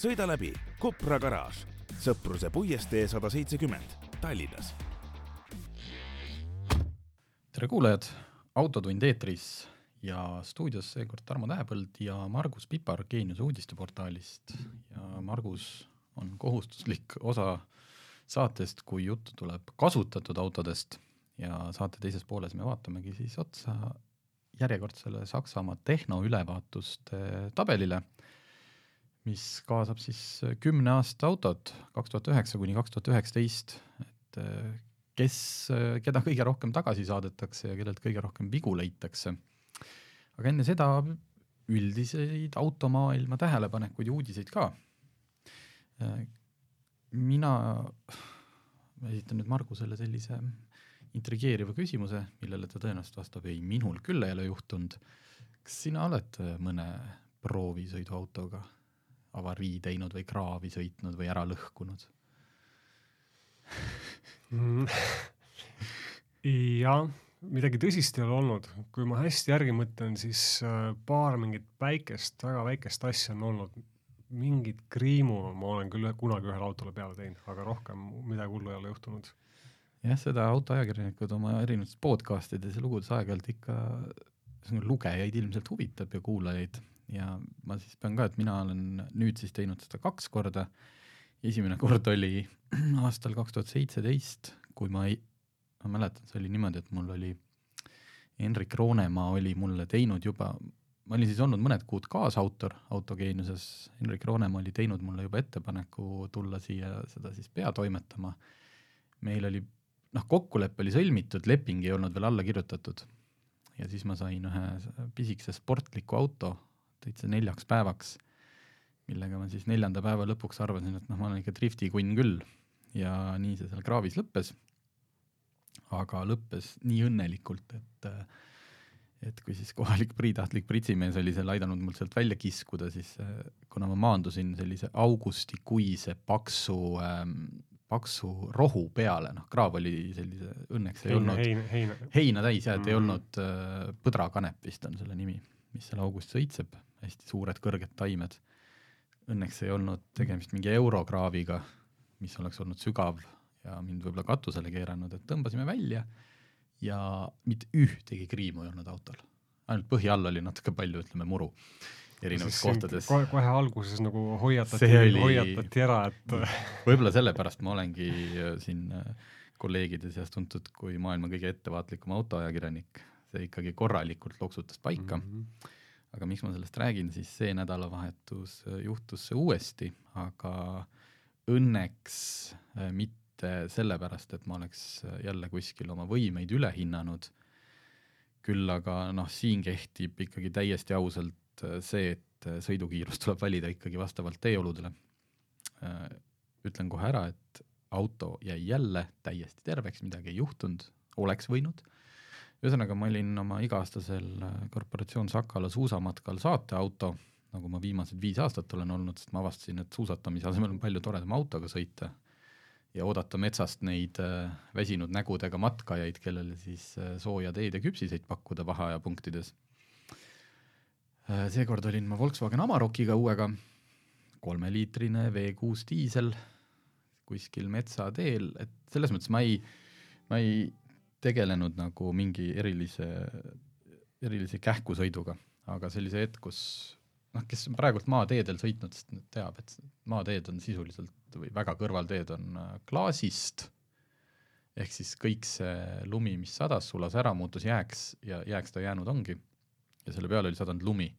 sõida läbi Kopra garaaž, Sõpruse puiestee sada seitsekümmend, Tallinnas. tere kuulajad, Autotund eetris ja stuudios seekord Tarmo Tähepõld ja Margus Pipar Geeniuse uudisteportaalist. Ja Margus on kohustuslik osa saatest, kui juttu tuleb kasutatud autodest. Ja saate teises pooles me vaatamegi siis otsa järjekordsele Saksamaa tehnoülevaatuste tabelile mis kaasab siis äh, kümne aasta autot, kaks tuhat üheksa kuni kaks tuhat üheksateist, et äh, kes, äh, keda kõige rohkem tagasi saadetakse ja kellelt kõige rohkem vigu leitakse. aga enne seda üldiseid automaailma tähelepanekuid ja uudiseid ka. mina esitan nüüd Margusele sellise intrigeeriva küsimuse, millele ta tõenäoliselt vastab ei, minul küll ei ole juhtunud. kas sina oled mõne proovisõiduautoga avarii teinud või kraavi sõitnud või ära lõhkunud mm. jah, midagi tõsist ei ole olnud, kui ma hästi järgi mõtlen, siis äh, paar mingit väikest, väga väikest asja on olnud. mingit kriimu ma olen küll kunagi ühele autole peale teinud, aga rohkem midagi hullu ei ole juhtunud. jah, seda autoajakirjanikud oma erinevates podcast ides ja lugudes aeg-ajalt ikka, lugejaid ilmselt huvitab ja kuulajaid ja ma siis pean ka, et mina olen nüüd siis teinud seda kaks korda. esimene kord oli aastal kaks tuhat seitseteist, kui ma ei, ma mäletan, see oli niimoodi, et mul oli, Hendrik Roonemaa oli mulle teinud juba, ma olin siis olnud mõned kuud kaasautor Autogeeniuses, Hendrik Roonemaa oli teinud mulle juba ettepaneku tulla siia seda siis peatoimetama. meil oli, noh, kokkulepe oli sõlmitud, leping ei olnud veel alla kirjutatud. ja siis ma sain ühe pisikese sportliku auto täitsa neljaks päevaks, millega ma siis neljanda päeva lõpuks arvasin, et noh, ma olen ikka driftikunn küll ja nii see seal kraavis lõppes. aga lõppes nii õnnelikult, et et kui siis kohalik priitahtlik pritsimees oli seal aidanud mul sealt välja kiskuda, siis kuna ma maandusin sellise augustikuise paksu ähm, paksu rohu peale, noh, kraav oli sellise, õnneks ei heina, olnud heina, heina. heina täis jah, et mm. ei olnud äh, põdrakanep vist on selle nimi, mis seal august sõitseb hästi suured kõrged taimed. Õnneks ei olnud tegemist mingi eurokraaviga, mis oleks olnud sügav ja mind võib-olla katusele keeranud, et tõmbasime välja ja mitte ühtegi kriimu ei olnud autol. ainult põhi all oli natuke palju, ütleme, muru erinevates kohtades. kohe, kohe alguses nagu hoiatati, oli... hoiatati ära, et võib-olla sellepärast ma olengi äh, siin äh, kollegide seas tuntud kui maailma kõige ettevaatlikum autoajakirjanik, see ikkagi korralikult loksutas paika mm. -hmm aga miks ma sellest räägin, siis see nädalavahetus äh, juhtus see uuesti, aga õnneks äh, mitte sellepärast, et ma oleks äh, jälle kuskil oma võimeid üle hinnanud, küll aga noh, siin kehtib ikkagi täiesti ausalt see, et sõidukiirus tuleb valida ikkagi vastavalt teeoludele. ütlen kohe ära, et auto jäi jälle täiesti terveks, midagi ei juhtunud, oleks võinud ühesõnaga, ma olin oma iga-aastasel äh, korporatsioon Sakala suusamatkal saateauto, nagu ma viimased viis aastat olen olnud, sest ma avastasin, et suusatamise asemel on palju toredam autoga sõita ja oodata metsast neid äh, väsinud nägudega matkajaid, kellele siis äh, sooja teed ja küpsiseid pakkuda vaheajapunktides. seekord olin ma Volkswagen Amarokiga uuega, kolmeliitrine V6 diisel kuskil metsateel, et selles mõttes ma ei, ma ei tegelenud nagu mingi erilise, erilise kähkusõiduga, aga sellise hetk, kus noh, kes praegult maateedel sõitnud, sest teab, et maateed on sisuliselt või väga kõrvalteed on äh, klaasist, ehk siis kõik see lumi, mis sadas, sulas ära, muutus jääks ja jääks ta jäänud ongi. ja selle peale oli sadanud lumi.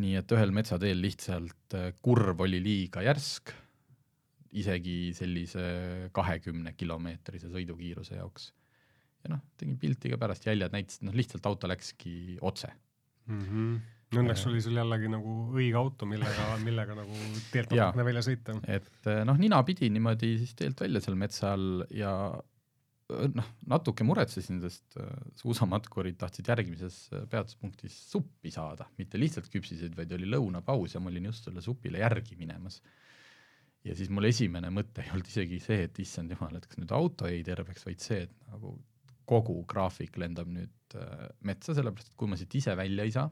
nii et ühel metsateel lihtsalt äh, kurv oli liiga järsk, isegi sellise kahekümne kilomeetrise sõidukiiruse jaoks ja noh, tegin pilti ka pärast, jäljed näitasid, noh lihtsalt auto läkski otse mm. -hmm. Õnneks oli sul jällegi nagu õige auto, millega, millega nagu teelt natukene välja sõita. et eh, noh, ninapidi niimoodi siis teelt välja seal metsa all ja eh, noh, natuke muretsesin, sest eh, suusamatkurid tahtsid järgmises peatuspunktis suppi saada, mitte lihtsalt küpsiseid, vaid oli lõunapaus ja ma olin just selle supile järgi minemas. ja siis mul esimene mõte ei olnud isegi see, et issand jumal, et kas nüüd auto jäi terveks, vaid see, et nagu kogu graafik lendab nüüd äh, metsa, sellepärast et kui ma siit ise välja ei saa,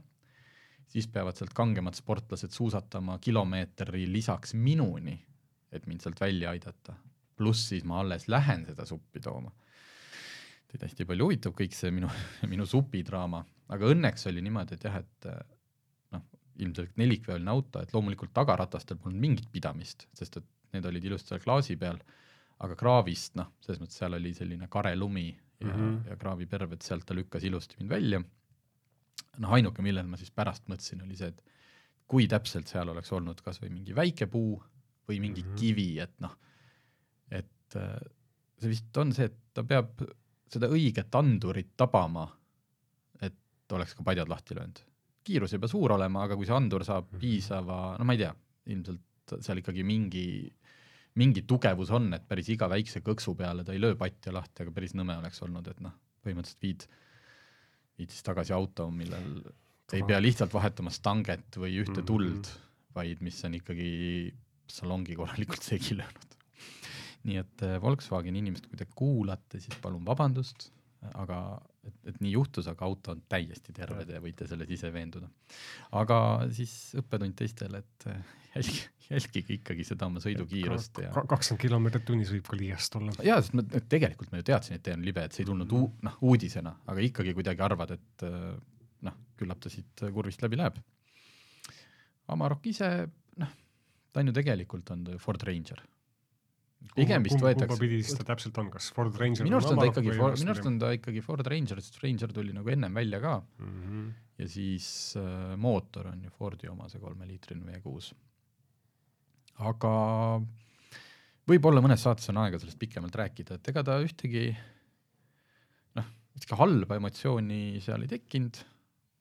siis peavad sealt kangemad sportlased suusatama kilomeetri lisaks minuni, et mind sealt välja aidata. pluss siis ma alles lähen seda suppi tooma. teid hästi palju huvitab kõik see minu, minu supidraama, aga õnneks oli niimoodi, et jah, et äh, noh, ilmselt nelikveoline auto, et loomulikult tagaratastel polnud mingit pidamist, sest et need olid ilusti seal klaasi peal, aga kraavist noh, selles mõttes seal oli selline karelumi ja mm. -hmm. ja kraaviperv, et sealt ta lükkas ilusti mind välja noh, ainuke, millele ma siis pärast mõtlesin, oli see, et kui täpselt seal oleks olnud kas või mingi väike puu või mingi mm. -hmm. kivi, et noh, et äh, see vist on see, et ta peab seda õiget andurit tabama, et oleks ka padjad lahti löönud. kiirus ei pea suur olema, aga kui see andur saab Mhm. piisava, no ma ei tea, ilmselt seal ikkagi mingi, mingi tugevus on, et päris iga väikse kõksu peale ta ei löö patja lahti, aga päris nõme oleks olnud, et noh, põhimõtteliselt viid, viid siis tagasi auto, millel ei pea lihtsalt vahetama stanget või ühte Mhm. tuld, vaid mis on ikkagi salongi korralikult segi löönud. nii et äh, Volkswageni inimesed, kui te kuulate, siis palun vabandust, aga et, et nii juhtus, aga auto on täiesti terve, te võite selles ise veenduda. aga siis õppetund teistele, et äh, jälgige, jälgige ikkagi seda oma sõidukiirust ja kakskümmend kilomeetrit tunnis võib ka liiast olla. jaa, sest ma tegelikult ma ju teadsin, et tee on libe, et see ei tulnud uu-, noh uudisena, aga ikkagi kuidagi arvad, et äh, noh, küllap ta siit kurvist läbi läheb. Amarok ise, noh, ta on ju tegelikult on ta ju Ford Ranger. Pigem vist kumba võetakse, pidi siis ta täpselt on, kas Ford Ranger minu arust on ta ikkagi, minu arust on ta ikkagi Ford Ranger, sest Ranger tuli nagu ennem välja ka mm. -hmm. ja siis äh, mootor on ju Fordi oma, see kolmeliitrine V6. aga võib-olla mõnes saates on aega sellest pikemalt rääkida, et ega ta ühtegi noh, sihuke halba emotsiooni seal ei tekkinud,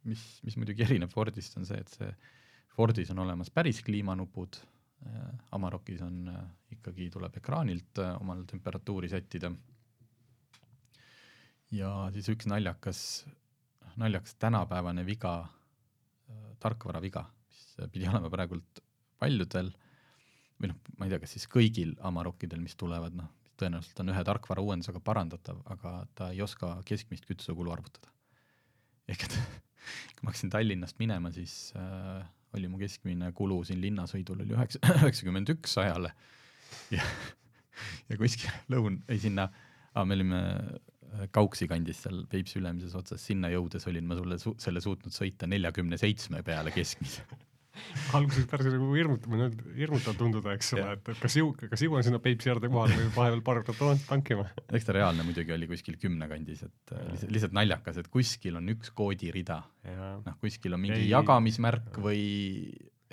mis, mis muidugi erineb Fordist, on see, et see Fordis on olemas päris kliimanupud, Amarokis on äh, ikkagi, tuleb ekraanilt äh, omal temperatuuri sättida. ja siis üks naljakas, naljakas tänapäevane viga, tarkvara viga, mis pidi olema praegult paljudel või noh, ma ei tea, kas siis kõigil Amarokidel, mis tulevad, noh, tõenäoliselt on ühe tarkvara uuendusega parandatav, aga ta ei oska keskmist kütusekulu arvutada. ehk et kui ma hakkasin Tallinnast minema, siis äh, oli mu keskmine kulu siin linnasõidul oli üheksa, üheksakümmend üks sajale ja, ja kuskil lõun, ei sinna, me olime äh, Kauksi kandis seal Peipsi ülemises otsas, sinna jõudes olin ma sulle su selle suutnud sõita neljakümne seitsme peale keskmise. Alguses päris nagu hirmutamine, hirmutav tunduda, eks ole, et et kas jõu-, kas jõuan sinna Peipsi äärde kohale või vahepeal paar korda tankima. eks ta reaalne muidugi oli kuskil kümne kandis, et äh, lihtsalt, lihtsalt naljakas, et kuskil on üks koodirida, noh kuskil on mingi Ei. jagamismärk või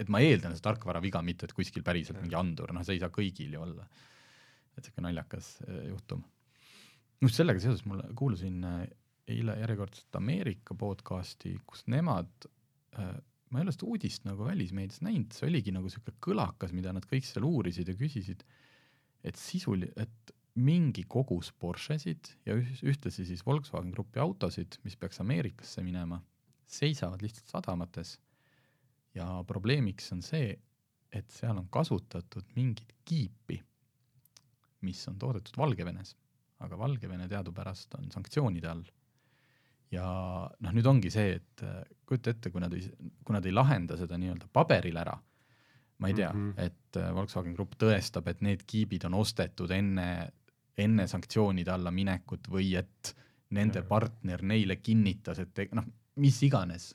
et ma eeldan, see tarkvara viga, mitte et kuskil päriselt mingi andur, noh see ei saa kõigil ju olla. et siuke naljakas äh, juhtum. just sellega seoses mulle, kuulasin äh, eile järjekordset Ameerika podcast'i, kus nemad äh, ma ei ole seda uudist nagu välismeedias näinud, see oligi nagu siuke kõlakas, mida nad kõik seal uurisid ja küsisid, et sisuli-, et mingi kogus Porschesid ja üh- ühtlasi siis Volkswagen Grupi autosid, mis peaks Ameerikasse minema, seisavad lihtsalt sadamates ja probleemiks on see, et seal on kasutatud mingit kiipi, mis on toodetud Valgevenes, aga Valgevene teadupärast on sanktsioonide all. Ja noh, nüüd ongi see, et äh, kujuta ette, kui nad ei, kui nad ei lahenda seda nii-öelda paberil ära, ma ei tea mm. -hmm. et äh, Volkswagen Grupp tõestab, et need kiibid on ostetud enne, enne sanktsioonide alla minekut või et nende Jah. partner neile kinnitas, et noh, mis iganes,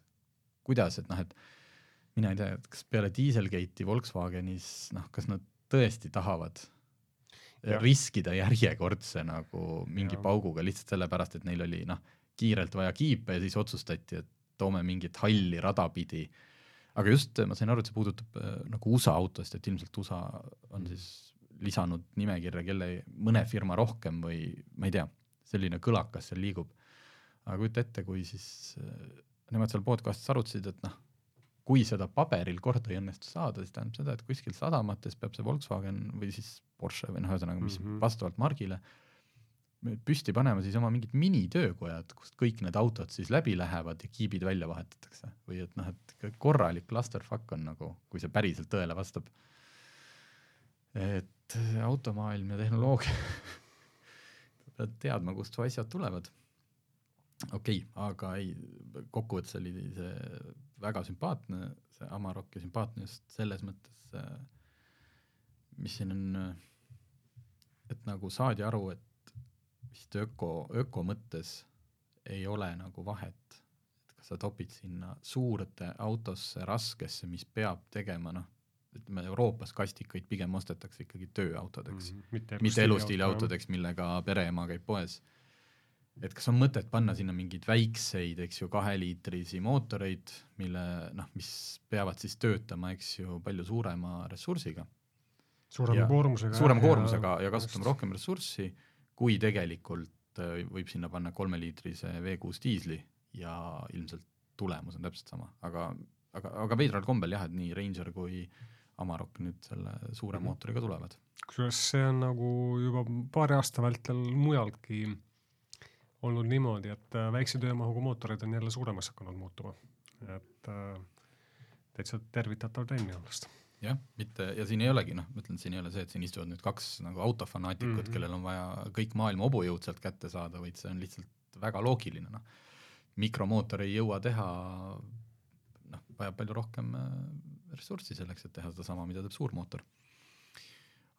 kuidas, et noh, et mina ei tea, et kas peale Dieselgate'i Volkswagenis, noh, kas nad tõesti tahavad ja. Riskida järjekordse nagu mingi ja. pauguga lihtsalt sellepärast, et neil oli noh, kiirelt vaja kiipe ja siis otsustati, et toome mingit halli rada pidi. aga just ma sain aru, et see puudutab äh, nagu USA autost, et ilmselt USA on siis lisanud nimekirja kelle, mõne firma rohkem või ma ei tea, selline kõlakas seal liigub. aga kujuta ette, kui siis äh, nemad seal podcast'is arutasid, et noh, kui seda paberil korda ei õnnestu saada, siis tähendab seda, et kuskil sadamates peab see Volkswagen või siis Porsche või noh, ühesõnaga, mis mm -hmm. vastavalt margile püsti panema siis oma mingid minitöökojad, kust kõik need autod siis läbi lähevad ja kiibid välja vahetatakse või et noh, et korralik clusterfuck on nagu, kui see päriselt tõele vastab. et automaailm ja tehnoloogia pead teadma, kust su asjad tulevad. okei okay,, aga ei, kokkuvõttes oli see väga sümpaatne, see Amarok ja sümpaatne just selles mõttes, mis siin on, et nagu saadi aru, et vist öko, öko mõttes ei ole nagu vahet, et kas sa topid sinna suurde autosse, raskesse, mis peab tegema noh, ütleme Euroopas kastikaid pigem ostetakse ikkagi tööautodeks mm, -hmm. mitte, mitte elustiiliautodeks, millega pereema käib poes. et kas on mõtet panna sinna mingeid väikseid, eks ju, kaheliitrisi mootoreid, mille noh, mis peavad siis töötama, eks ju, palju suurema ressursiga. suurema koormusega. suurema koormusega ja, ja kasutama rohkem ressurssi kui tegelikult äh, võib sinna panna kolmeliitrise V6 diisli ja ilmselt tulemus on täpselt sama, aga, aga, aga veidral kombel jah, et nii Ranger kui Amarok nüüd selle suure mm -hmm. mootoriga tulevad. kusjuures see on nagu juba paari aasta vältel mujaltki olnud niimoodi, et äh, väikse töömahuga mootorid on jälle suuremaks hakanud muutuma, et äh, täitsa tervitatav trend minu meelest jah, mitte ja siin ei olegi noh, ma ütlen, siin ei ole see, et siin istuvad nüüd kaks nagu autofanaatikut mm, -hmm. kellel on vaja kõik maailma hobujõud sealt kätte saada, vaid see on lihtsalt väga loogiline, noh. mikromootor ei jõua teha, noh, vajab palju rohkem äh, ressurssi selleks, et teha sedasama, mida teeb suurmootor.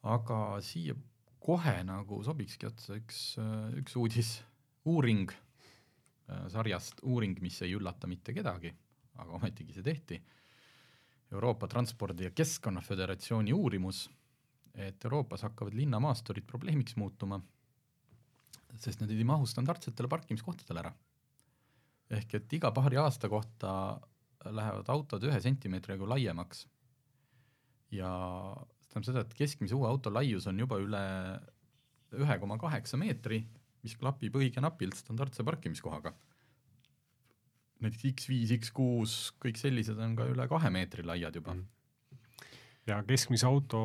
aga siia kohe nagu sobikski otsa üks, äh, üks uudis, uuring äh, sarjast Uuring, mis ei üllata mitte kedagi, aga ometigi see tehti Euroopa Transpordi- ja Keskkonnaföderatsiooni uurimus, et Euroopas hakkavad linnamaasturid probleemiks muutuma, sest nad ei mahu standardsetele parkimiskohtadele ära. ehk et iga paari aasta kohta lähevad autod ühe sentimeetriga laiemaks. ja see tähendab seda, et keskmise uue auto laius on juba üle ühe koma kaheksa meetri, mis klapib õige napilt standardse parkimiskohaga näiteks X5, X6, kõik sellised on ka üle kahe meetri laiad juba mm. ja keskmise auto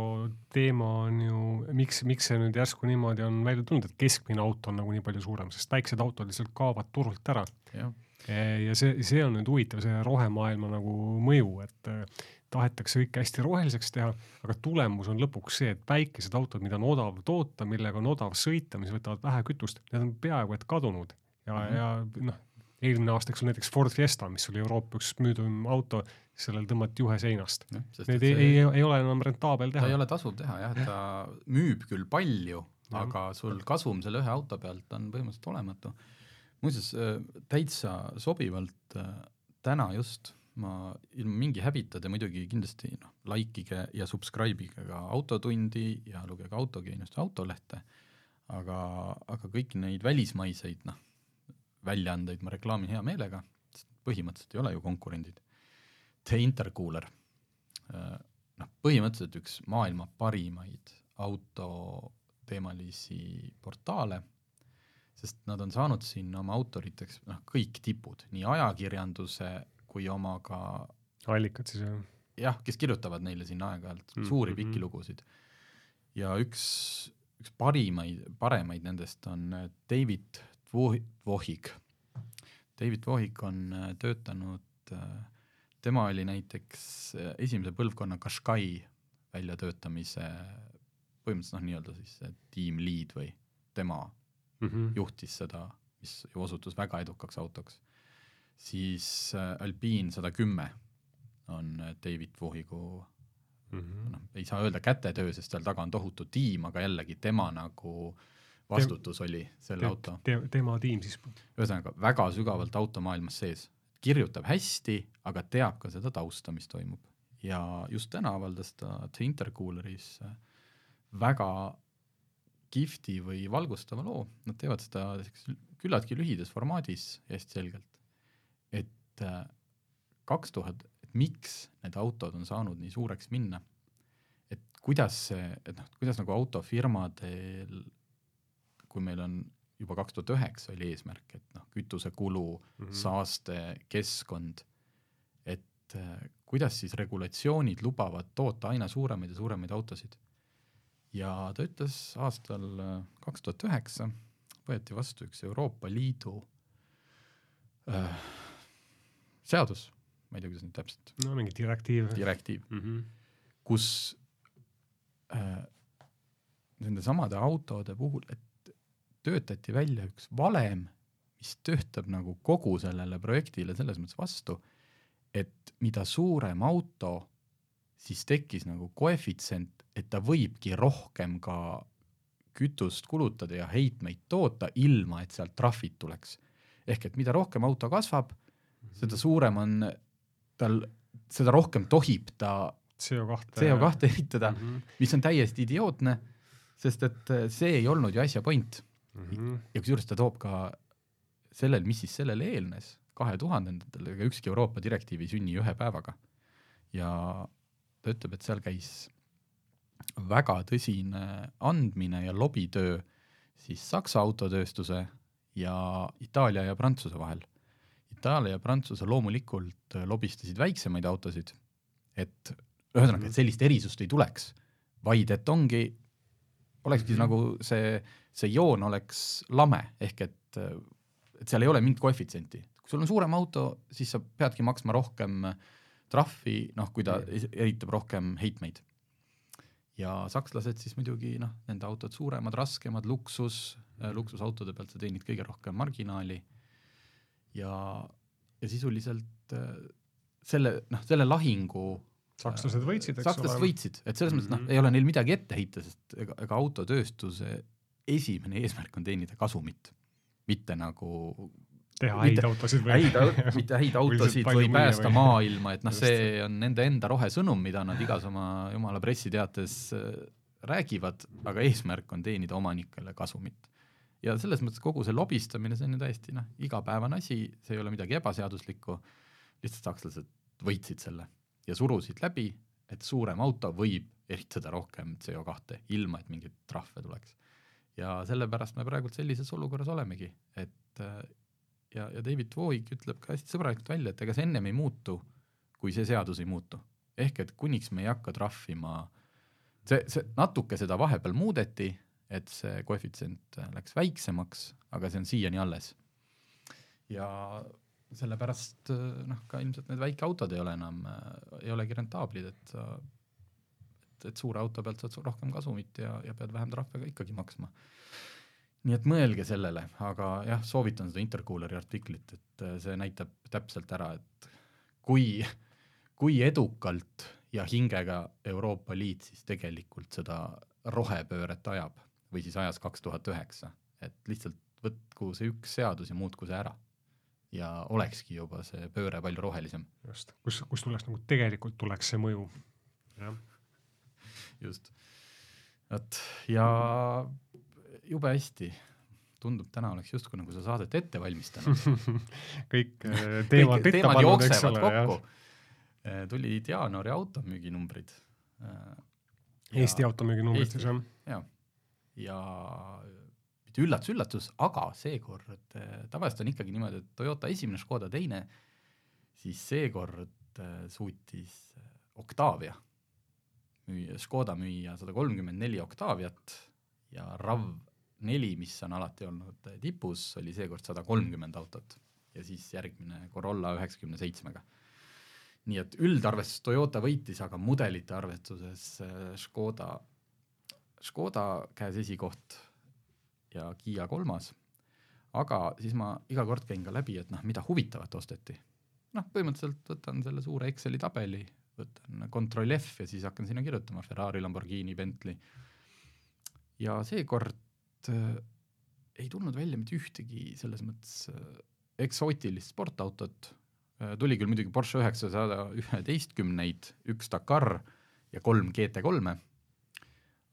teema on ju, miks, miks see nüüd järsku niimoodi on välja tulnud, et keskmine auto on nagu nii palju suurem, sest väiksed autod lihtsalt kaovad turult ära. ja see, see on nüüd huvitav, see rohemaailma nagu mõju, et äh, tahetakse kõike hästi roheliseks teha, aga tulemus on lõpuks see, et väikesed autod, mida on odav toota, millega on odav sõita, mis võtavad vähe kütust, need on peaaegu et kadunud ja mm, -hmm. ja noh, eelmine aasta, eks ole, näiteks Ford Fiesta, mis oli Euroopa üks müüdum auto, sellel tõmmati juhe seinast. Need ei, ei, ei ole enam rentaabel teha. ta ei ole tasuv teha jah, ta müüb küll palju, aga sul kasum selle ühe auto pealt on põhimõtteliselt olematu. muuseas äh, täitsa sobivalt äh, täna just ma ilma mingi häbita te muidugi kindlasti noh, likeige ja subscribe ige ka Autotundi ja lugege Autogeeniust Autolehte, aga, aga kõiki neid välismaiseid noh, väljaandeid ma reklaamin hea meelega, sest põhimõtteliselt ei ole ju konkurendid. The Intercooler, äh, noh, põhimõtteliselt üks maailma parimaid autoteemalisi portaale, sest nad on saanud sinna oma autoriteks noh, kõik tipud, nii ajakirjanduse kui oma ka allikad siis jah? jah, kes kirjutavad neile sinna aeg-ajalt mm -hmm. suuri pikki mm-hmm. lugusid. ja üks, üks parimaid, paremaid nendest on David Vohig. David Vohig on äh, töötanud, äh, tema oli näiteks äh, esimese põlvkonna Qashqai väljatöötamise põhimõtteliselt noh, nii-öelda siis tiim lead või tema mm -hmm. juhtis seda, mis ju osutus väga edukaks autoks. siis Alpine sada kümme on David Vohigu mm -hmm. noh, ei saa öelda kätetöö, sest seal taga on tohutu tiim, aga jällegi tema nagu äh, vastutus oli selle te, auto te,. tema tiim siis? ühesõnaga väga sügavalt automaailmas sees, kirjutab hästi, aga teab ka seda tausta, mis toimub. ja just täna avaldas ta The Intercooleris äh, väga kihvti või valgustava loo, nad teevad seda küllaltki lühidas formaadis hästi selgelt, et äh, kaks tuhat, et miks need autod on saanud nii suureks minna, et kuidas see, et noh, kuidas nagu autofirmadel kui meil on juba kaks tuhat üheksa oli eesmärk, et noh, kütusekulu mm, -hmm. saaste, keskkond, et äh, kuidas siis regulatsioonid lubavad toota aina suuremaid ja suuremaid autosid. ja ta ütles aastal äh, kaks tuhat üheksa võeti vastu üks Euroopa Liidu äh, seadus, ma ei tea, kuidas nüüd täpselt, no mingi direktiiv. direktiiv, Mm -hmm. kus äh, nende samade autode puhul, et töötati välja üks valem, mis töötab nagu kogu sellele projektile selles mõttes vastu, et mida suurem auto, siis tekkis nagu koefitsient, et ta võibki rohkem ka kütust kulutada ja heitmeid toota, ilma et sealt trahvid tuleks. ehk et mida rohkem auto kasvab, seda suurem on tal, seda rohkem tohib ta CO2. CO2 ehitada, mm. -hmm. mis on täiesti idiootne, sest et see ei olnud ju asja point Mm -hmm. ja kusjuures ta toob ka sellel, mis siis sellele eelnes, kahe tuhandendatel, ega ükski Euroopa direktiiv ei sünni ühe päevaga. ja ta ütleb, et seal käis väga tõsine andmine ja lobitöö siis Saksa autotööstuse ja Itaalia ja Prantsuse vahel. Itaalia ja Prantsuse loomulikult lobistasid väiksemaid autosid, et ühesõnaga, et sellist erisust ei tuleks, vaid et ongi, olekski Mhm. nagu see, see joon oleks lame, ehk et, et seal ei ole mingit koefitsienti. kui sul on suurem auto, siis sa peadki maksma rohkem trahvi, noh, kui ta ehitab rohkem heitmeid. ja sakslased siis muidugi noh, nende autod suuremad, raskemad, luksus, luksusautode pealt sa teenid kõige rohkem marginaali ja, ja sisuliselt äh, selle, noh, selle lahingu sakslased võitsid, eks sakslased ole. võitsid, et selles mõttes noh Mhm., ei ole neil midagi ette heita, sest ega, ega autotööstuse esimene eesmärk on teenida kasumit, mitte nagu teha häid autosid või häid, mitte häid autosid või päästa või- maailma, et noh, see on nende enda rohesõnum, mida nad igas oma jumala pressiteates äh, räägivad, aga eesmärk on teenida omanikele kasumit. ja selles mõttes kogu see lobistamine, see on ju täiesti noh, igapäevane asi, see ei ole midagi ebaseaduslikku, lihtsalt sakslased võitsid selle ja surusid läbi, et suurem auto võib ehitada rohkem CO2, ilma et mingeid trahve tuleks. ja sellepärast me praegult sellises olukorras olemegi, et ja, ja David Voig ütleb ka hästi sõbralikult välja, et ega see ennem ei muutu, kui see seadus ei muutu. ehk et kuniks me ei hakka trahvima, see, see natuke seda vahepeal muudeti, et see koefitsient läks väiksemaks, aga see on siiani alles. ja sellepärast noh, ka ilmselt need väikeautod ei ole enam, ei olegi rentaablid, et sa, et, et suure auto pealt saad sa rohkem kasumit ja, ja pead vähem trahve ka ikkagi maksma nii et mõelge sellele, aga jah, soovitan seda Intercooleri artiklit, et äh, see näitab täpselt ära, et kui, kui edukalt ja hingega Euroopa Liit siis tegelikult seda rohepööret ajab või siis ajas kaks tuhat üheksa, et lihtsalt võtku see üks seadus ja muutku see ära. Ja olekski juba see pööre palju rohelisem, just, kus, kus tuleks nagu tegelikult tuleks see mõju. jah, just. vot ja jube hästi, tundub, täna oleks justkui nagu sa saadet ette valmistanud. kõik äh, teemad kõik ette teemad pannud, eks ole, jah. kokku. tulid jaanuari automüüginumbrid. Eesti automüüginumbrid siis jah. ja, ja mitte üllatus-üllatus, aga seekord eh, tavaliselt on ikkagi niimoodi, et Toyota esimene, Škoda teine, siis seekord eh, suutis eh, Octavia müüa, Škoda müüa sada kolmkümmend neli Octaviat ja RAV neli, mis on alati olnud tipus, oli seekord sada kolmkümmend autot ja siis järgmine Corolla üheksakümne seitsmega. nii et üldarvestuses Toyota võitis, aga mudelite arvestuses Škoda, Škoda käes esikoht ja Kiia kolmas, aga siis ma iga kord käin ka läbi, et noh, mida huvitavat osteti. noh, põhimõtteliselt võtan selle suure Exceli tabeli, võtan Ctrl F ja siis hakkan sinna kirjutama Ferrari, Lamborghini, Bentley. ja seekord äh, ei tulnud välja mitte ühtegi selles mõttes äh, eksootilist sportautot äh,, tuli küll muidugi Porsche üheksasada üheteistkümneid, üks Dakar ja kolm GT3-e,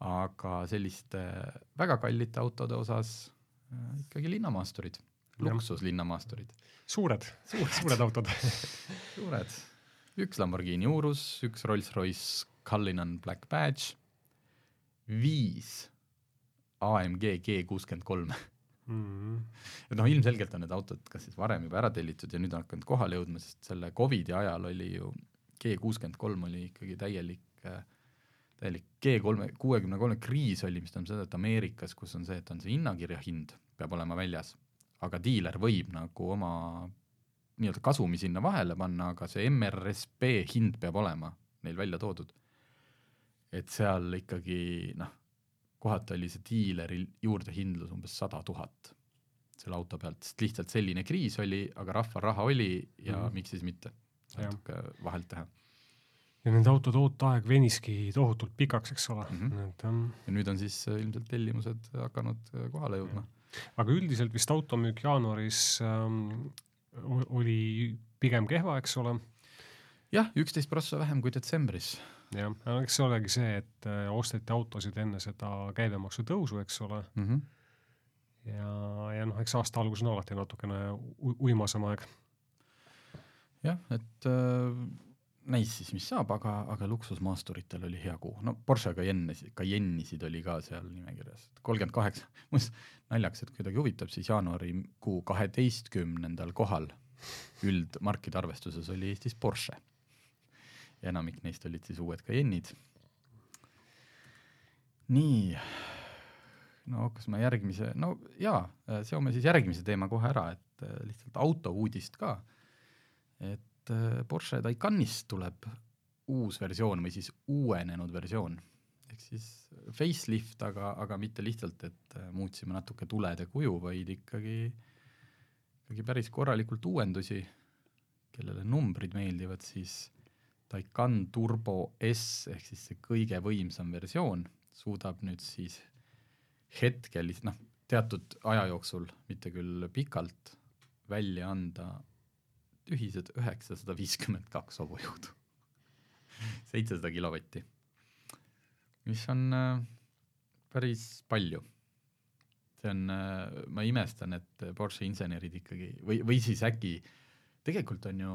aga selliste väga kallite autode osas äh, ikkagi linnamaasturid, luksuslinnamaasturid, suured, Suured. suured autod. suured, üks Lamborghini Urus, üks Rolls-Royce Cullinan Black Badge, viis AMG G kuuskümmend kolm, mm.. et noh, ilmselgelt on need autod kas siis varem juba ära tellitud ja nüüd on hakanud kohale jõudma, sest selle Covidi ajal oli ju G kuuskümmend kolm oli ikkagi täielik, täielik G kolme, kuuekümne kolme kriis oli, mis tähendab seda, et Ameerikas, kus on see, et on see hinnakirja hind, peab olema väljas, aga diiler võib nagu oma nii-öelda kasumi sinna vahele panna, aga see MRSP hind peab olema neil välja toodud. et seal ikkagi noh, kohati oli see diileri juurdehindlus umbes sada tuhat selle auto pealt, sest lihtsalt selline kriis oli, aga rahval raha oli ja mm. -hmm. miks siis mitte natuke vahelt teha. Ja nende autode ooteaeg veniski tohutult pikaks, eks ole mm, -hmm. et jah ja nüüd on siis äh, ilmselt tellimused hakanud äh, kohale jõudma. aga üldiselt vist automüük jaanuaris ähm, oli pigem kehva, eks ole, jah, üksteist prossa vähem kui detsembris. jah, eks see olegi see, et äh, osteti autosid enne seda käibemaksu tõusu, eks ole, Mm -hmm. ja, ja noh, eks aasta algus on alati natukene uimasem aeg. jah, et äh, näis siis, mis saab, aga, aga luksusmaasturitel oli hea kuu, no Porsche Cayenne, Cayennesid oli ka seal nimekirjas, kolmkümmend kaheksa, muuseas naljakas, et kuidagi huvitab, siis jaanuarikuu kaheteistkümnendal kohal üldmarkide arvestuses oli Eestis Porsche. ja enamik neist olid siis uued Cayennid. nii, no kas ma järgmise, no jaa, seome siis järgmise teema kohe ära, et lihtsalt autouudist ka et äh, Porsche Taycanist tuleb uus versioon või siis uuenenud versioon. ehk siis facelift, aga, aga mitte lihtsalt, et äh, muutsime natuke tulede kuju, vaid ikkagi, ikkagi päris korralikult uuendusi, kellele numbrid meeldivad, siis Taycan Turbo S ehk siis see kõige võimsam versioon suudab nüüd siis hetkel, noh, teatud aja jooksul, mitte küll pikalt, välja anda ühised üheksasada viiskümmend kaks hobujõudu, seitsesada kilovatti, mis on äh, päris palju. see on äh,, ma imestan, et Porsche insenerid ikkagi või, või siis äkki tegelikult on ju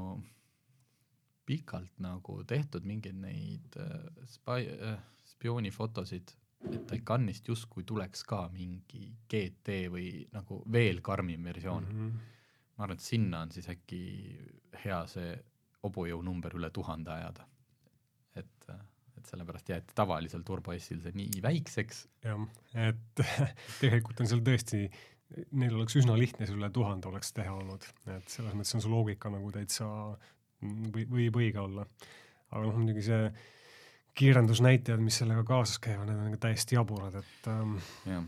pikalt nagu tehtud mingeid neid äh, spai- äh,, spioonifotosid, et Taycanist justkui tuleks ka mingi GT või nagu veel karmim versioon mm. -hmm ma arvan, et sinna on siis äkki hea see hobujõu number üle tuhande ajada. et, et sellepärast jäeti tavalisel Turbo S-il see nii väikseks, jah, et tegelikult on seal tõesti, neil oleks üsna lihtne see üle tuhande oleks teha olnud, et selles mõttes on su loogika nagu täitsa või, võib õige olla. aga noh, muidugi see kiirendusnäitajad, mis sellega kaasas käivad, need on ikka täiesti jaburad, et ähm, jah.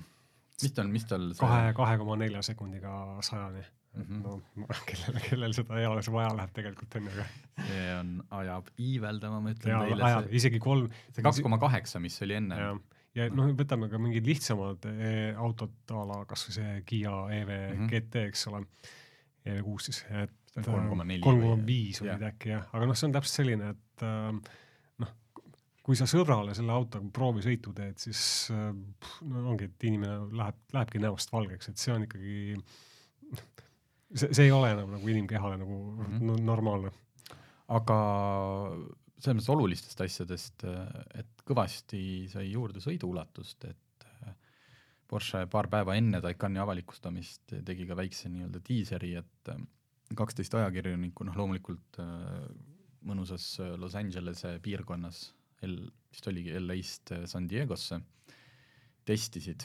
mis tal, mis tal see kahe, kahe koma nelja sekundiga sajani mm. -hmm. no kellel, kellel seda eales vaja läheb tegelikult on ju, aga see on, ajab iiveldama, ma ütlen ja teile, ajab see, isegi kolm, see kaks koma kaheksa, mis oli enne, ja noh, võtame ka mingid lihtsamad eh, autod a la kasvõi see Kiia EV mm. -hmm. GT, eks ole, EV6 siis, et See on 3,4 kolm koma viis olid äkki jah, aga noh, see on täpselt selline, et ähm, noh, kui sa sõbrale selle autoga proovisõitu teed, siis äh, pff, no ongi, et inimene läheb, lähebki näost valgeks, et see on ikkagi see, see ei ole enam nagu inimkehale nagu mm. -hmm. no, normaalne. aga selles mõttes olulistest asjadest, et kõvasti sai juurde sõiduulatust, et äh, Porsche paar päeva enne Taycani avalikustamist tegi ka väikse nii-öelda diiseri, et äh, kaksteist ajakirjanikku, noh loomulikult äh, mõnusas Los Angelese piirkonnas, vist oligi LA-st San Diegosse, testisid,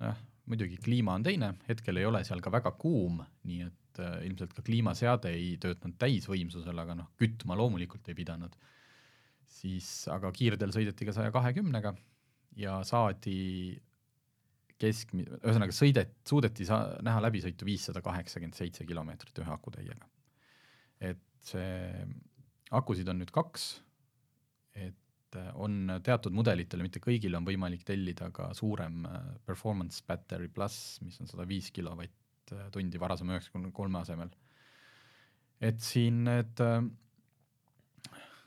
jah, muidugi kliima on teine, hetkel ei ole seal ka väga kuum, nii et äh, ilmselt ka kliimaseade ei töötanud täisvõimsusel, aga noh, kütma loomulikult ei pidanud. siis aga kiirdel sõideti ka saja kahekümnega ja saadi keskmi-, ühesõnaga sõidet-, suudeti saa-, näha läbisõitu viissada kaheksakümmend seitse kilomeetrit ühe akutäiega. et see, akusid on nüüd kaks, et äh, on teatud mudelitele, mitte kõigile on võimalik tellida ka suurem äh, performance battery pluss, mis on sada viis kilovatt-tundi varasema üheksakümne kolme asemel. et siin need,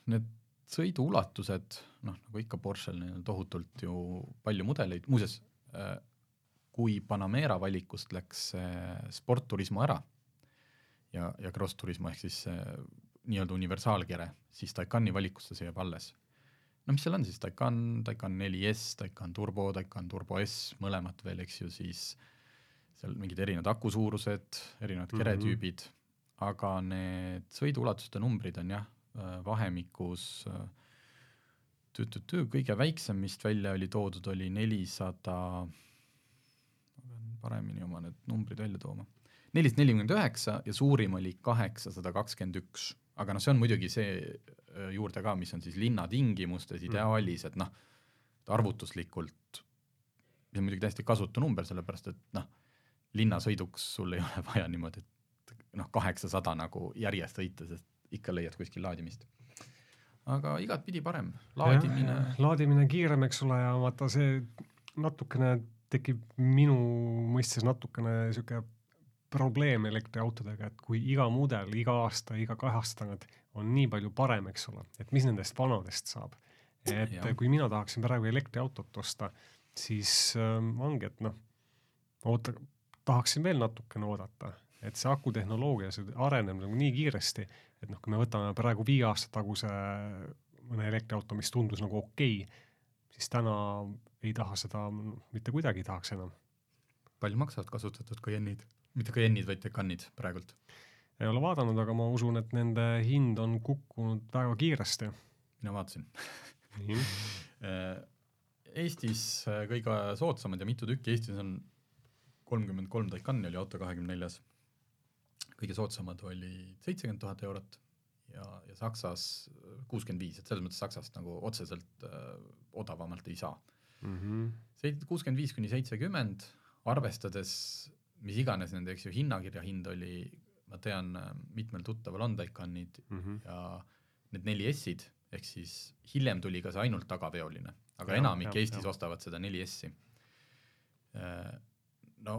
need sõiduulatused, noh nagu ikka Porsche'l neil on tohutult ju palju mudeleid, muuseas äh, kui Panamera valikust läks äh, Sport Turismo ära ja, ja Cross Turismo ehk siis äh, nii-öelda universaalkere, siis Taycani valikusse see jääb alles no mis seal on siis, Taycan, Taycan 4S, Taycan Turbo, Taycan Turbo S, mõlemat veel, eks ju, siis seal mingid erinevad akusuurused, erinevad Mhm. keretüübid, aga need sõiduulatuste numbrid on jah, vahemikus äh, tü-tü-tü, kõige väiksem vist välja oli toodud, oli nelisada, ma pean paremini oma need numbrid välja tooma, nelisada nelikümmend üheksa ja suurim oli kaheksasada kakskümmend üks. aga noh, see on muidugi see juurde ka, mis on siis linna tingimustes ideaalis, et noh, arvutuslikult see on muidugi täiesti kasutu number, sellepärast et noh, linnasõiduks sul ei ole vaja niimoodi, et noh, kaheksasada nagu järjest sõita, sest ikka leiad kuskil laadimist. aga igatpidi parem, laadimine, laadimine kiirem, eks ole, ja vaata see natukene tekib minu mõistes natukene sihuke probleem elektriautodega, et kui iga mudel iga aasta, iga kahe aasta tagant on nii palju parem, eks ole, et mis nendest vanadest saab. et Jah. kui mina tahaksin praegu elektriautot osta, siis ähm, ongi, et noh, oota, tahaksin veel natukene oodata, et see akutehnoloogia, see areneb nagu nii kiiresti, et noh, kui me võtame praegu viie aasta taguse mõne elektriauto, mis tundus nagu okei okay, siis täna ei taha seda, mitte kuidagi ei tahaks enam. palju maksavad kasutatud Cayennid? Mitte Cayennid, vaid Taycanid praegult. ei ole vaadanud, aga ma usun, et nende hind on kukkunud väga kiiresti. mina vaatasin Eestis äh, kõige soodsamad ja mitu tükki Eestis on kolmkümmend kolm Taycani oli auto kahekümne neljas. kõige soodsamad olid seitsekümmend tuhat eurot ja, ja Saksas kuuskümmend viis, et selles mõttes Saksast nagu otseselt äh, odavamalt ei saa. Seit-, kuuskümmend viis kuni seitsekümmend, arvestades mis iganes nende, eks ju, hinnakirja hind oli, ma tean, mitmel tuttaval on Taycanid Mm -hmm. ja need neli S-id, ehk siis hiljem tuli ka see ainult tagaveoline, aga Jah, enamik jah, Eestis jah. ostavad seda neli S-i. no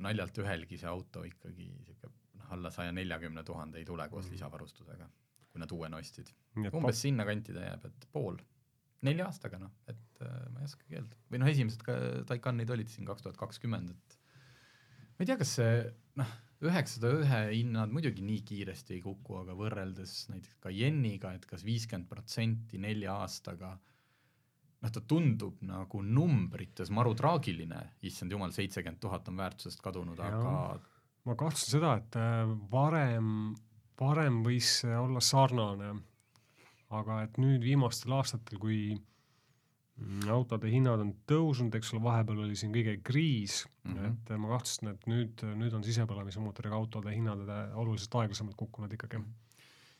naljalt ühelgi see auto ikkagi sihuke noh, alla saja neljakümne tuhande ei tule koos Mhm. lisavarustusega, kui nad uuena ostsid. umbes sinnakanti ta jääb, et pool, nelja aastaga noh, et äh, ma ei oskagi öelda. või noh, esimesed ka Taycanid olid siin kaks tuhat kakskümmend, et ma ei tea, kas see noh, üheksasada ühe hinnad muidugi nii kiiresti ei kuku, aga võrreldes näiteks Cayenne'iga, et kas viiskümmend protsenti nelja aastaga, noh, ta tundub nagu numbrites maru traagiline, issand jumal, seitsekümmend tuhat on väärtusest kadunud, aga ma kahtlustan seda, et äh, varem, varem võis see olla sarnane, aga et nüüd viimastel aastatel, kui autode hinnad on tõusnud, eks ole, vahepeal oli siin kõige kriis mm, Mhm. -hmm. et äh, ma kahtlustan, et nüüd, nüüd on sisepõlemismootoriga autode hinnad äh, oluliselt aeglasemalt kukkunud ikkagi.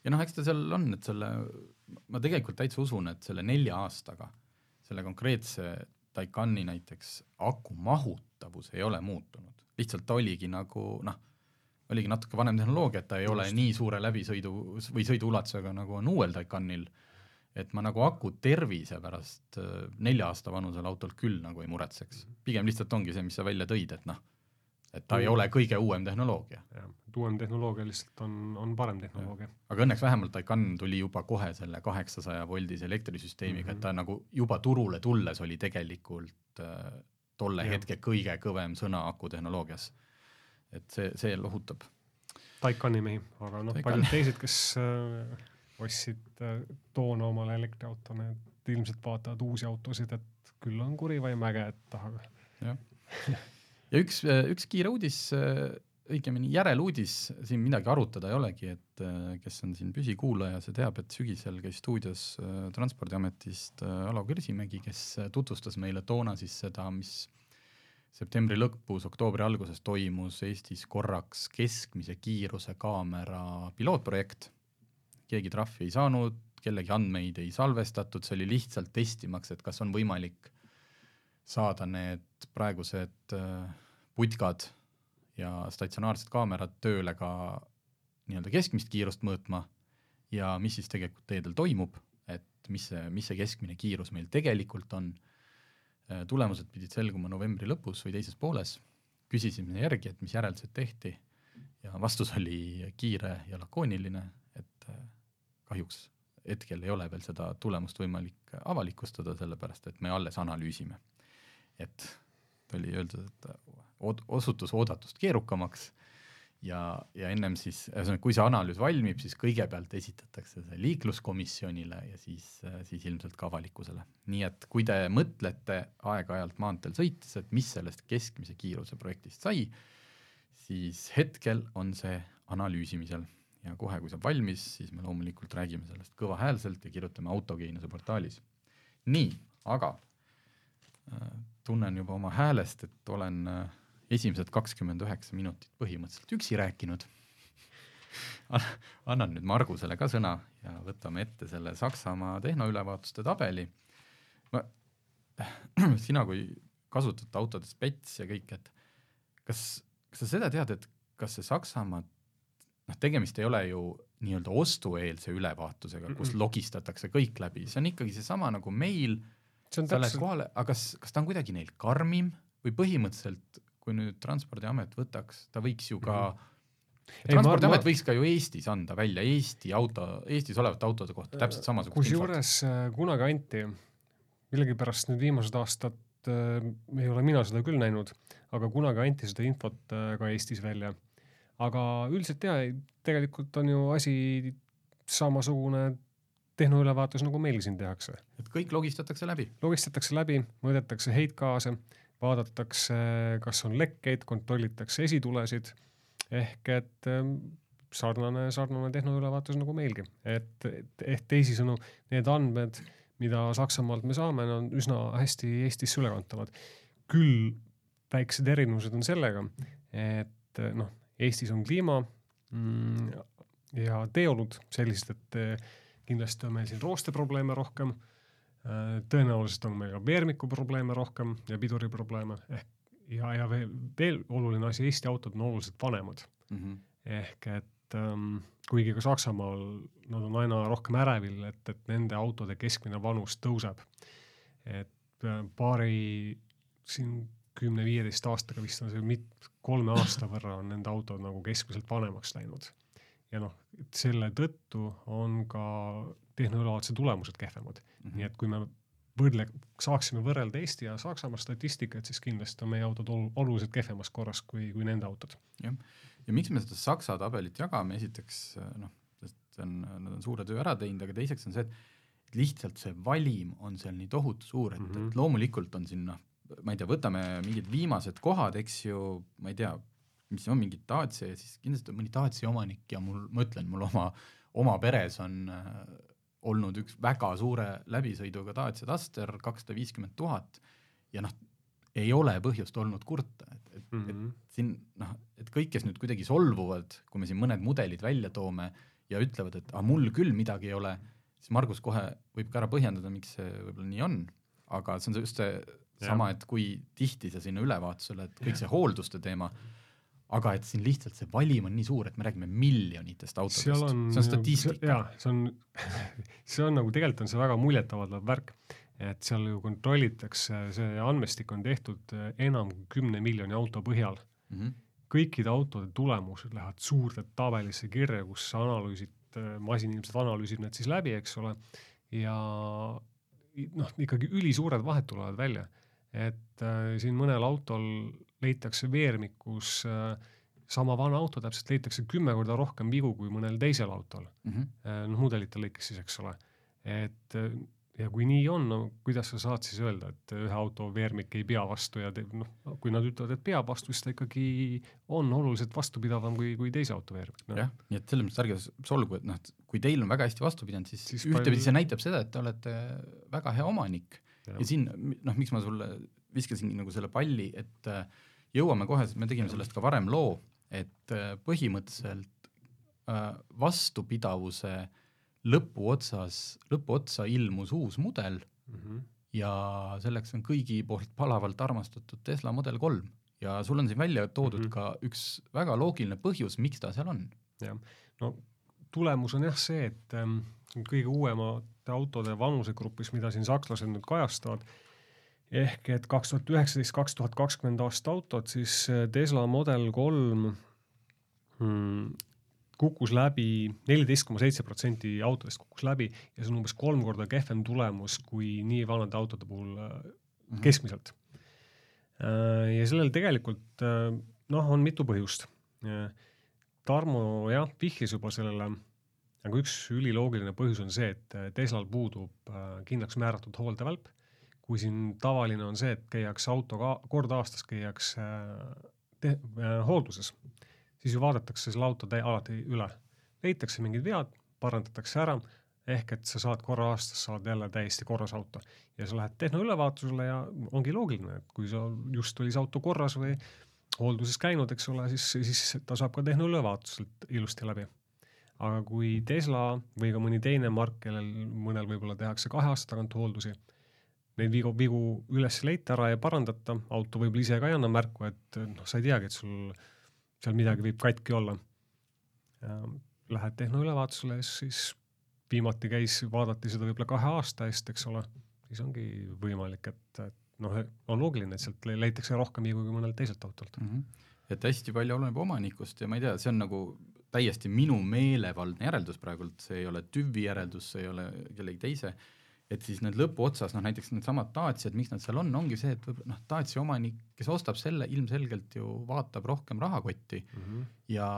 ja noh, eks ta seal on, et selle, ma tegelikult täitsa usun, et selle nelja aastaga selle konkreetse Taycani näiteks aku mahutavus ei ole muutunud, lihtsalt ta oligi nagu noh, oligi natuke vanem tehnoloogia, et ta ei Just. ole nii suure läbisõidu või sõiduulatusega nagu on uuel Taycanil. Et ma nagu aku tervise pärast äh, nelja aasta vanusel autolt küll nagu ei muretseks, pigem lihtsalt ongi see, mis sa välja tõid, et noh, et ta ei Mm. ole kõige uuem tehnoloogia jah, et uuem tehnoloogia lihtsalt on, on parem tehnoloogia. aga õnneks vähemalt Taycan tuli juba kohe selle kaheksasaja voldise elektrisüsteemiga mm, -hmm. et ta nagu juba turule tulles oli tegelikult äh, tolle Jah. hetke kõige kõvem sõna akutehnoloogias. et see, see lohutab. Taycani mehi, aga noh, paljud teised, kes äh, ostsid äh, toona omale elektriauto, need ilmselt vaatavad uusi autosid, et küll on kuri või mäge, et tahab. ja üks, üks kiire uudis, õigemini järeluudis, siin midagi arutada ei olegi, et äh, kes on siin püsikuulaja, see teab, et sügisel käis stuudios äh, Transpordiametist äh, Alo Kirsimägi, kes äh, tutvustas meile toona siis seda, mis septembri lõpus, oktoobri alguses toimus Eestis korraks keskmise kiiruse kaamera pilootprojekt. Keegi trahvi ei saanud, kellegi andmeid ei salvestatud, see oli lihtsalt testimaks, et kas on võimalik saada need praegused äh, putkad ja statsionaarsed kaamerad tööle ka nii-öelda keskmist kiirust mõõtma ja mis siis tegelikult teedel toimub, et mis see, mis see keskmine kiirus meil tegelikult on. tulemused pidid selguma novembri lõpus või teises pooles, küsisime järgi, et mis järeldused tehti ja vastus oli kiire ja lakooniline, et äh, kahjuks hetkel ei ole veel seda tulemust võimalik avalikustada, sellepärast et me alles analüüsime. et oli öeldud, et osutus oodatust keerukamaks ja, ja ennem siis, ühesõnaga, kui see analüüs valmib, siis kõigepealt esitatakse see liikluskomisjonile ja siis, siis ilmselt ka avalikkusele. nii et kui te mõtlete aeg-ajalt maanteel sõites, et mis sellest keskmise kiiruse projektist sai, siis hetkel on see analüüsimisel ja kohe, kui saab valmis, siis me loomulikult räägime sellest kõvahäälselt ja kirjutame autogeenuse portaalis. nii, aga äh, tunnen juba oma häälest, et olen äh, esimesed kakskümmend üheksa minutit põhimõtteliselt üksi rääkinud annan nüüd Margusele ka sõna ja võtame ette selle Saksamaa tehnoülevaatuste tabeli. ma, sina kui kasutad autode spets ja kõik, et kas, kas sa seda tead, et kas see Saksamaa, noh, tegemist ei ole ju nii-öelda ostueelse ülevaatusega, kus logistatakse kõik läbi, see on ikkagi seesama nagu meil, sa lähed täpselt... kohale, aga kas, kas ta on kuidagi neil karmim? Või põhimõtteliselt kui nüüd Transpordiamet võtaks, ta võiks ju ka mm -hmm transpordiamet ma... võiks ka ju Eestis anda välja Eesti auto, Eestis olevate autode kohta täpselt samasugust kusjuures äh, kunagi anti, millegipärast nüüd viimased aastad äh, ei ole mina seda küll näinud, aga kunagi anti seda infot äh, ka Eestis välja. Aga üldiselt jaa, tegelikult on ju asi samasugune tehnoülevaatus, nagu meil siin tehakse. et kõik logistatakse läbi? logistatakse läbi, mõõdetakse heitgaase vaadatakse, kas on lekkeid, kontrollitakse esitulesid, ehk et ähm, sarnane, sarnane tehnoülevaatus nagu meilgi, et, et ehk teisisõnu, need andmed, mida Saksamaalt me saame, on üsna hästi Eestisse ülekantavad. küll väiksed erinevused on sellega, et noh, Eestis on kliima mm, ja teeolud sellised, et eh, kindlasti on meil siin roosteprobleeme rohkem Äh, tõenäoliselt on meil ka veermiku probleeme rohkem ja piduriprobleeme ehk ja, ja veel, veel oluline asi, Eesti autod on oluliselt vanemad mm. -hmm. ehk et ähm, kuigi ka Saksamaal nad on aina rohkem ärevil, et, et nende autode keskmine vanus tõuseb. et äh, paari siin kümne-viieteist aastaga vist on see mit-, kolme aasta võrra on nende autod nagu keskmiselt vanemaks läinud. ja noh, selle tõttu on ka tehnoülevaatused tulemused kehvemad mm. -hmm. nii et kui me võrdle, saaksime võrrelda Eesti ja Saksamaa statistikat, siis kindlasti on meie autod ol, oluliselt kehvemas korras kui, kui nende autod. jah, ja miks me seda Saksa tabelit jagame, esiteks noh, sest on, nad on suure töö ära teinud, aga teiseks on see, et lihtsalt see valim on seal nii tohutu suur, et mm, -hmm. et loomulikult on siin noh, ma ei tea, võtame mingid viimased kohad, eks ju, ma ei tea, mis on mingi Dacia ja siis kindlasti on mõni Dacia omanik ja mul, ma ütlen, mul oma, oma peres on äh, olnud üks väga suure läbisõiduga Dacia Duster, kakssada viiskümmend tuhat ja noh, ei ole põhjust olnud kurta, et, et mm, -hmm. et siin noh, et kõik, kes nüüd kuidagi solvuvad, kui me siin mõned mudelid välja toome ja ütlevad, et aga mul küll midagi ei ole, siis Margus kohe võib ka ära põhjendada, miks see võib-olla nii on, aga see on just see sama, et kui tihti sa sinna ülevaatusele, et kõik see hoolduste teema aga et siin lihtsalt see valim on nii suur, et me räägime miljonitest autodest, see on statistika. jaa, see on see on nagu tegelikult on see väga muljetavaldav värk, et seal ju kontrollitakse, see andmestik on tehtud eh, enam kui kümne miljoni auto põhjal mm. -hmm. kõikide autode tulemused lähevad suurde tabelisse kirja, kus sa analüüsid, eh, masinimesed analüüsib need siis läbi, eks ole, ja noh, ikkagi ülisuured vahed tulevad välja et äh, siin mõnel autol leitakse veermikus äh, sama vana auto täpselt leitakse kümme korda rohkem vigu kui mõnel teisel autol mm -hmm. äh, noh mudelite lõikes siis, eks ole. et äh, ja kui nii on, no kuidas sa saad siis öelda, et ühe auto veermik ei pea vastu ja te, noh, kui nad ütlevad, et peab vastu, siis ta ikkagi on oluliselt vastupidavam kui, kui teise auto veermik no.. jah, nii et selles mõttes ärge solgu, et noh, et kui teil on väga hästi vastu pidanud, siis, siis ühtepidi palju... see näitab seda, et te olete väga hea omanik ja siin noh, miks ma sulle viskasin nagu selle palli, et äh, jõuame kohe, me tegime sellest ka varem loo, et äh, põhimõtteliselt äh, vastupidavuse lõpuotsas, lõpuotsa ilmus uus mudel mm -hmm. ja selleks on kõigi poolt palavalt armastatud Tesla Model kolm ja sul on siin välja toodud mm -hmm. ka üks väga loogiline põhjus, miks ta seal on. jah, no tulemus on jah see, et ähm, kõige uuemate autode vanusegrupis, mida siin sakslased nüüd kajastavad, ehk et kaks tuhat üheksateist, kaks tuhat kakskümmend aasta autod, siis äh, Tesla Model kolm hmm, kukkus läbi, neliteist koma seitse protsenti autodest kukkus läbi ja see on umbes kolm korda kehvem tulemus kui nii vanade autode puhul mm -hmm. keskmiselt. Äh, ja sellel tegelikult noh, on mitu põhjust Tarmo jah, vihjas juba sellele, aga üks üliloogiline põhjus on see, et äh, Teslal puudub äh, kindlaks määratud hooldevälp. kui siin tavaline on see, et käiakse autoga kord aastas käiakse te, äh, hoolduses, siis ju vaadatakse selle auto alati üle, leitakse mingid vead, parandatakse ära ehk et sa saad korra aastas, saad jälle täiesti korras auto ja sa lähed tehnoülevaatusele ja ongi loogiline, et kui sa just oli see auto korras või hoolduses käinud, eks ole, siis, siis ta saab ka tehnoülevaatuselt ilusti läbi. Aga kui Tesla või ka mõni teine mark, kellel mõnel võib-olla tehakse kahe aasta tagant hooldusi, neid vigu, vigu üles ei leita ära ja parandata, auto võib-olla ise ka ei anna märku, et noh, sa ei teagi, et sul seal midagi võib katki olla. Lähed tehnoülevaatusele, siis viimati käis, vaadati seda võib-olla kahe aasta eest, eks ole, siis ongi võimalik, et, et noh, on loogiline, et sealt le- leitakse rohkem vigu kui mõnelt teiselt autolt mm. -hmm. et hästi palju oleneb omanikust ja ma ei tea, see on nagu täiesti minu meelevaldne järeldus praegult, see ei ole tüvi järeldus, see ei ole kellegi teise, et siis need lõpuotsas, noh näiteks needsamad Daciad, miks nad seal on, ongi see, et võib-olla noh, Dacia omanik, kes ostab selle, ilmselgelt ju vaatab rohkem rahakotti mm. -hmm. ja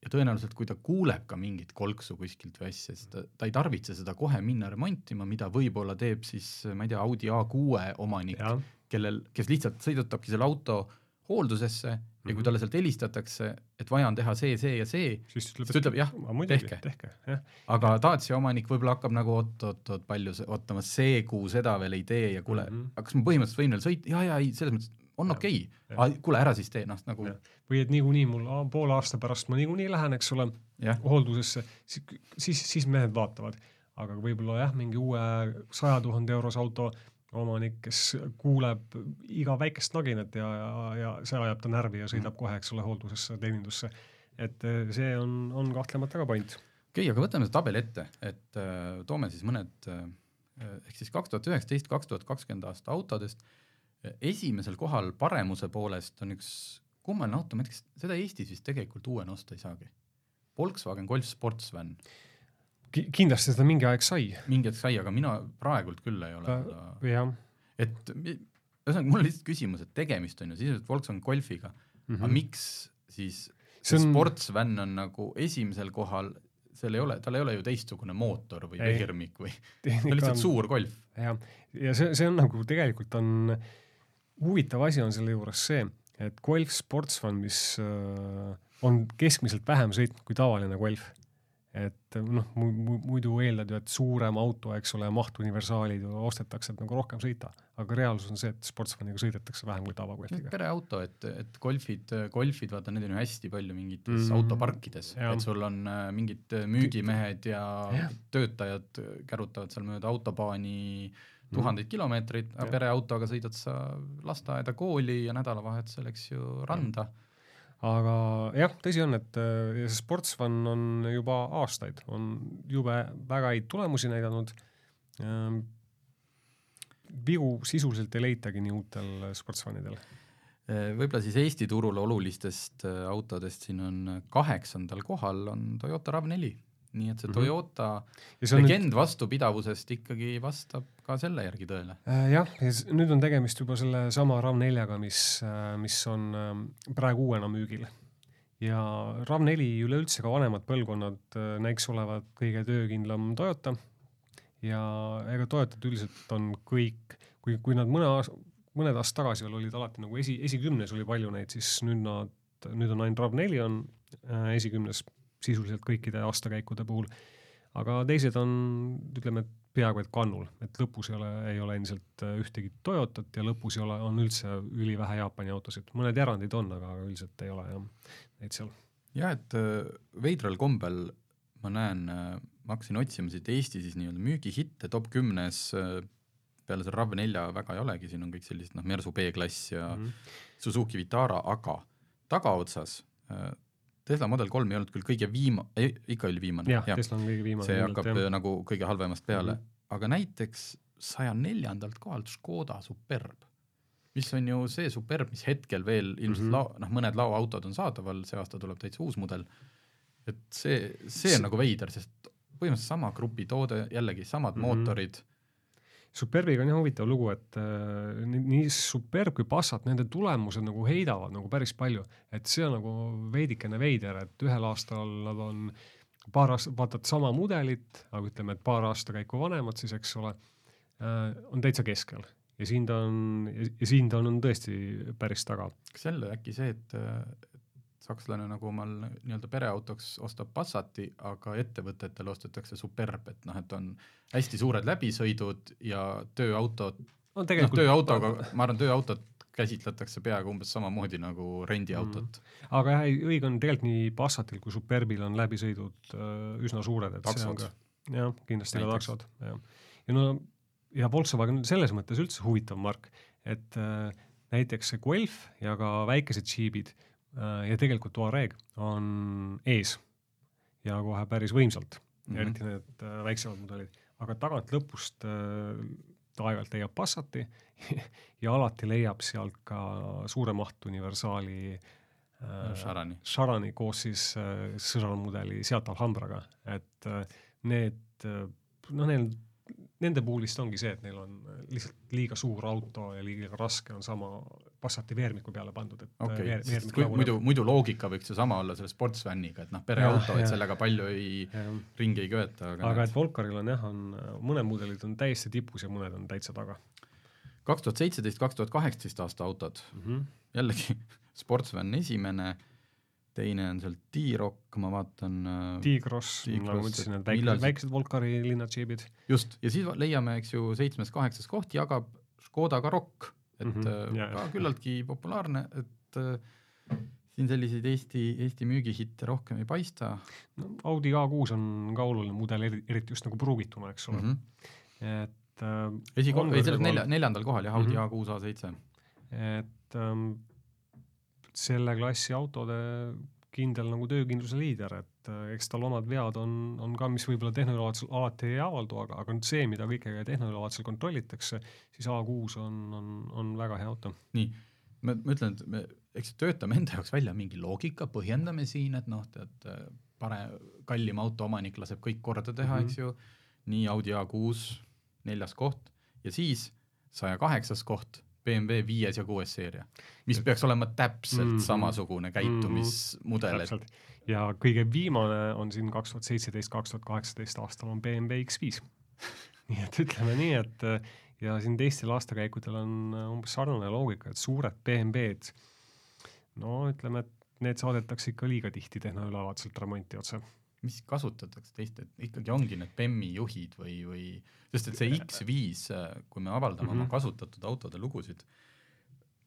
ja tõenäoliselt, kui ta kuuleb ka mingit kolksu kuskilt või asja, siis ta, ta ei tarvitse seda kohe minna remontima, mida võib-olla teeb siis, ma ei tea, Audi A6 omanik, kellel, kes lihtsalt sõidutabki selle auto hooldusesse ja kui talle sealt helistatakse, et vaja on teha see, see ja see, siis ta ütleb jah, tehke, tehke, aga Dacia omanik võib-olla hakkab nagu oot-oot-oot, palju see, ootama, see kuu seda veel ei tee ja kuule mm, -hmm. aga kas ma põhimõtteliselt võin veel sõita, ja, ja ei, selles mõttes on okei. Okay., kuule ära siis tee, noh nagu. või et niikuinii mul poole aasta pärast ma niikuinii lähen, eks ole, hooldusesse, siis, siis, siis mehed vaatavad, aga võib-olla jah, mingi uue saja tuhande eurose auto omanik, kes kuuleb iga väikest naginat ja, ja, ja see ajab ta närvi ja sõidab kohe, eks ole, hooldusesse, teenindusse. et see on, on kahtlemata ka point. okei okay,, aga võtame see tabeli ette, et äh, toome siis mõned äh, ehk siis kaks tuhat üheksateist, kaks tuhat kakskümmend aasta autodest esimesel kohal paremuse poolest on üks kummaline auto, ma ei tea, kas seda Eestis vist tegelikult uuena osta ei saagi. Volkswagen Golf Sportsvan. Kindlasti seda mingi aeg sai. mingi hetk sai, aga mina praegult küll ei ole seda. jah. et ühesõnaga, mul on lihtsalt küsimus, et tegemist on ju sisuliselt Volkswagen Golfiga mm, -hmm. aga miks siis see on... Sportsvan on nagu esimesel kohal, seal ei ole, tal ei ole ju teistsugune mootor või veermik või, ta on lihtsalt suur Golf. jah, ja see, see on nagu tegelikult on äh, huvitav asi on selle juures see, et Golf Sportsvan, mis äh, on keskmiselt vähem sõitnud kui tavaline Golf, et noh, muidu eeldad ju, et suurem auto, eks ole, mahtuniversaalid ostetakse, et nagu rohkem sõita, aga reaalsus on see, et Sportsvaniga sõidetakse vähem kui tavagolfiga. pereauto, et, et golfid, golfid, vaata, neid on ju hästi palju mingites mm, autoparkides, et sul on äh, mingid müügimehed ja, ja töötajad kärutavad seal mööda autobaani äh, tuhandeid mm. kilomeetreid, aga pereautoga sõidad sa lasteaeda, kooli ja nädalavahetusel, eks ju, randa. Aga jah, tõsi on, et äh, see Sportsvan on juba aastaid, on jube väga häid tulemusi näidanud ähm,. vigu sisuliselt ei leitagi nii uutel Sportsvanidel äh, võib-olla siis Eesti turul olulistest äh, autodest siin on kaheksandal kohal on Toyota RAV4 nii et see mhm. Toyota mm -hmm. legend nüüd... vastupidavusest ikkagi vastab ka selle järgi tõele äh,. jah, ja nüüd on tegemist juba sellesama RAV4-ga, mis äh,, mis on äh, praegu uuena müügil. ja RAV4 üleüldse ka vanemad põlvkonnad näiks olevat kõige töökindlam Toyota ja ega Toyotad üldiselt on kõik, kui, kui nad mõne aasta, mõned aastad tagasi veel olid alati nagu esi, esikümnes oli palju neid, siis nüüd nad, nüüd on ainult RAV4 on äh, esikümnes sisuliselt kõikide aastakäikude puhul. aga teised on, ütleme, peaaegu et kannul, et lõpus ei ole, ei ole endiselt äh, ühtegi Toyotat ja lõpus ei ole, on üldse ülivähe Jaapani autosid, mõned erandid on, aga üldiselt ei ole jah, neid seal. jah, et äh, veidral kombel ma näen, äh, ma hakkasin otsima siit Eesti siis nii-öelda müügihitte top kümnes peale selle RAV4 väga ei olegi, siin on kõik sellised noh, Mersu B-klass ja mm -hmm. Suzuki Vitara, aga tagaotsas Tesla Model kolm ei olnud küll kõige viima-, ikka oli viimane. jah ja., Tesla on kõige viimane. see hakkab jah. nagu kõige halvemast peale mm, -hmm. aga näiteks saja neljandalt kohalt Škoda Superb, mis on ju see Superb, mis hetkel veel ilmselt mm -hmm. lao-, noh, mõned laoautod on saadaval, see aasta tuleb täitsa uus mudel, et see, see on S nagu veider, sest põhimõtteliselt sama grupi toode, jällegi samad mm -hmm. mootorid Superbiga on jah huvitav lugu, et äh, nii, Superb kui Passat, nende tulemused nagu heidavad nagu päris palju, et see on nagu veidikene veider, et ühel aastal nad on paar aastat, vaatad sama mudelit, aga ütleme, et paar aastakäiku vanemad siis, eks ole äh,, on täitsa keskel ja siin ta on, ja siin ta on, on tõesti päris taga. kas jälle äkki see, et sakslane nagu omal nii-öelda pereautoks ostab Passati, aga ettevõtetele ostetakse Superb, et noh, et on hästi suured läbisõidud ja tööautod no noh, tööautoga, ma arvan, tööautot käsitletakse peaaegu umbes samamoodi nagu rendiautot mm.. aga jah, õige on tegelikult nii Passatil kui Superbil on läbisõidud äh, üsna suured, et Taksod. jah, kindlasti ka taksod, jah. ja no ja Volkswagen on selles mõttes üldse huvitav mark, et äh, näiteks see Guelph ja ka väikesed džiibid äh, ja tegelikult Touareg on ees ja kohe päris võimsalt mm. -hmm. eriti need äh, väiksemad mudelid, aga tagant lõpust äh, aeg-ajalt leiab Passati ja alati leiab sealt ka suure mahtu universaali äh, Sharani. Sharani koos siis äh, sõrmemudeli Seat Alhambraga, et äh, need äh, noh, neil, nende puhul vist ongi see, et neil on lihtsalt liiga suur auto ja liiga raske on sama Passati veermiku peale pandud, et äh, okei veer- okay., veermik kui muidu, muidu loogika võiks ju sama olla selle sportsvaniga, et noh, pereauto, et sellega palju ei, ringi ei köeta, aga, aga et Volkaril on jah, on mõned mudelid on täiesti tipus ja mõned on täitsa taga kaks tuhat seitseteist, kaks tuhat kaheksateist aasta autod, mm. -hmm. jällegi Sportsvan esimene, teine on seal T-Rock, ma vaatan äh, Tigros, nagu ma ütlesin, need see- väikesed Volkari linnadžiibid just, ja siis leiame, eks ju, seitsmes-kaheksas koht jagab Škodaga Rock, et mm -hmm, jaa, ka küllaltki populaarne, et äh, siin selliseid Eesti, Eesti müügihitte rohkem ei paista no,. Audi A6 on ka oluline mudel, eriti just nagu pruugituna, eks ole mm. mm. -hmm. -hmm. et äh, esikohal, ei selles nelja, neljandal kohal jah, Audi Mhm. A6 A7. et ähm, selle klassi autode kindel nagu töökindluse liider, et äh, eks tal omad vead on, on ka, mis võib-olla tehnoülevaatusel alati ei avaldu, aga, aga nüüd see, mida kõike tehnoülevaatusel kontrollitakse, siis A6 on, on, on väga hea auto. nii, ma, ma ütlen, et me, eks töötame enda jaoks välja mingi loogika, põhjendame siin, et noh, tead, parem, kallim auto omanik laseb kõik korda teha mm, Mhm. -hmm. eks ju, nii Audi A6 neljas koht ja siis saja kaheksas koht BMW viies ja kuues seeria, mis peaks olema täpselt mm. -hmm. samasugune käitumismudel, et täpselt. ja kõige viimane on siin kaks tuhat seitseteist, kaks tuhat kaheksateist aastal on BMW X5. nii et ütleme nii, et ja siin teistel aastakäikudel on umbes sarnane loogika, et suured BMW-d, no ütleme, et need saadetakse ikka liiga tihti tehnoülevaatuselt remonti otse. Mis kasutatakse teist, et ikkagi ongi need BEM-i juhid või, või sest et see X5, kui me avaldame mm -hmm. Mhm. oma kasutatud autode lugusid,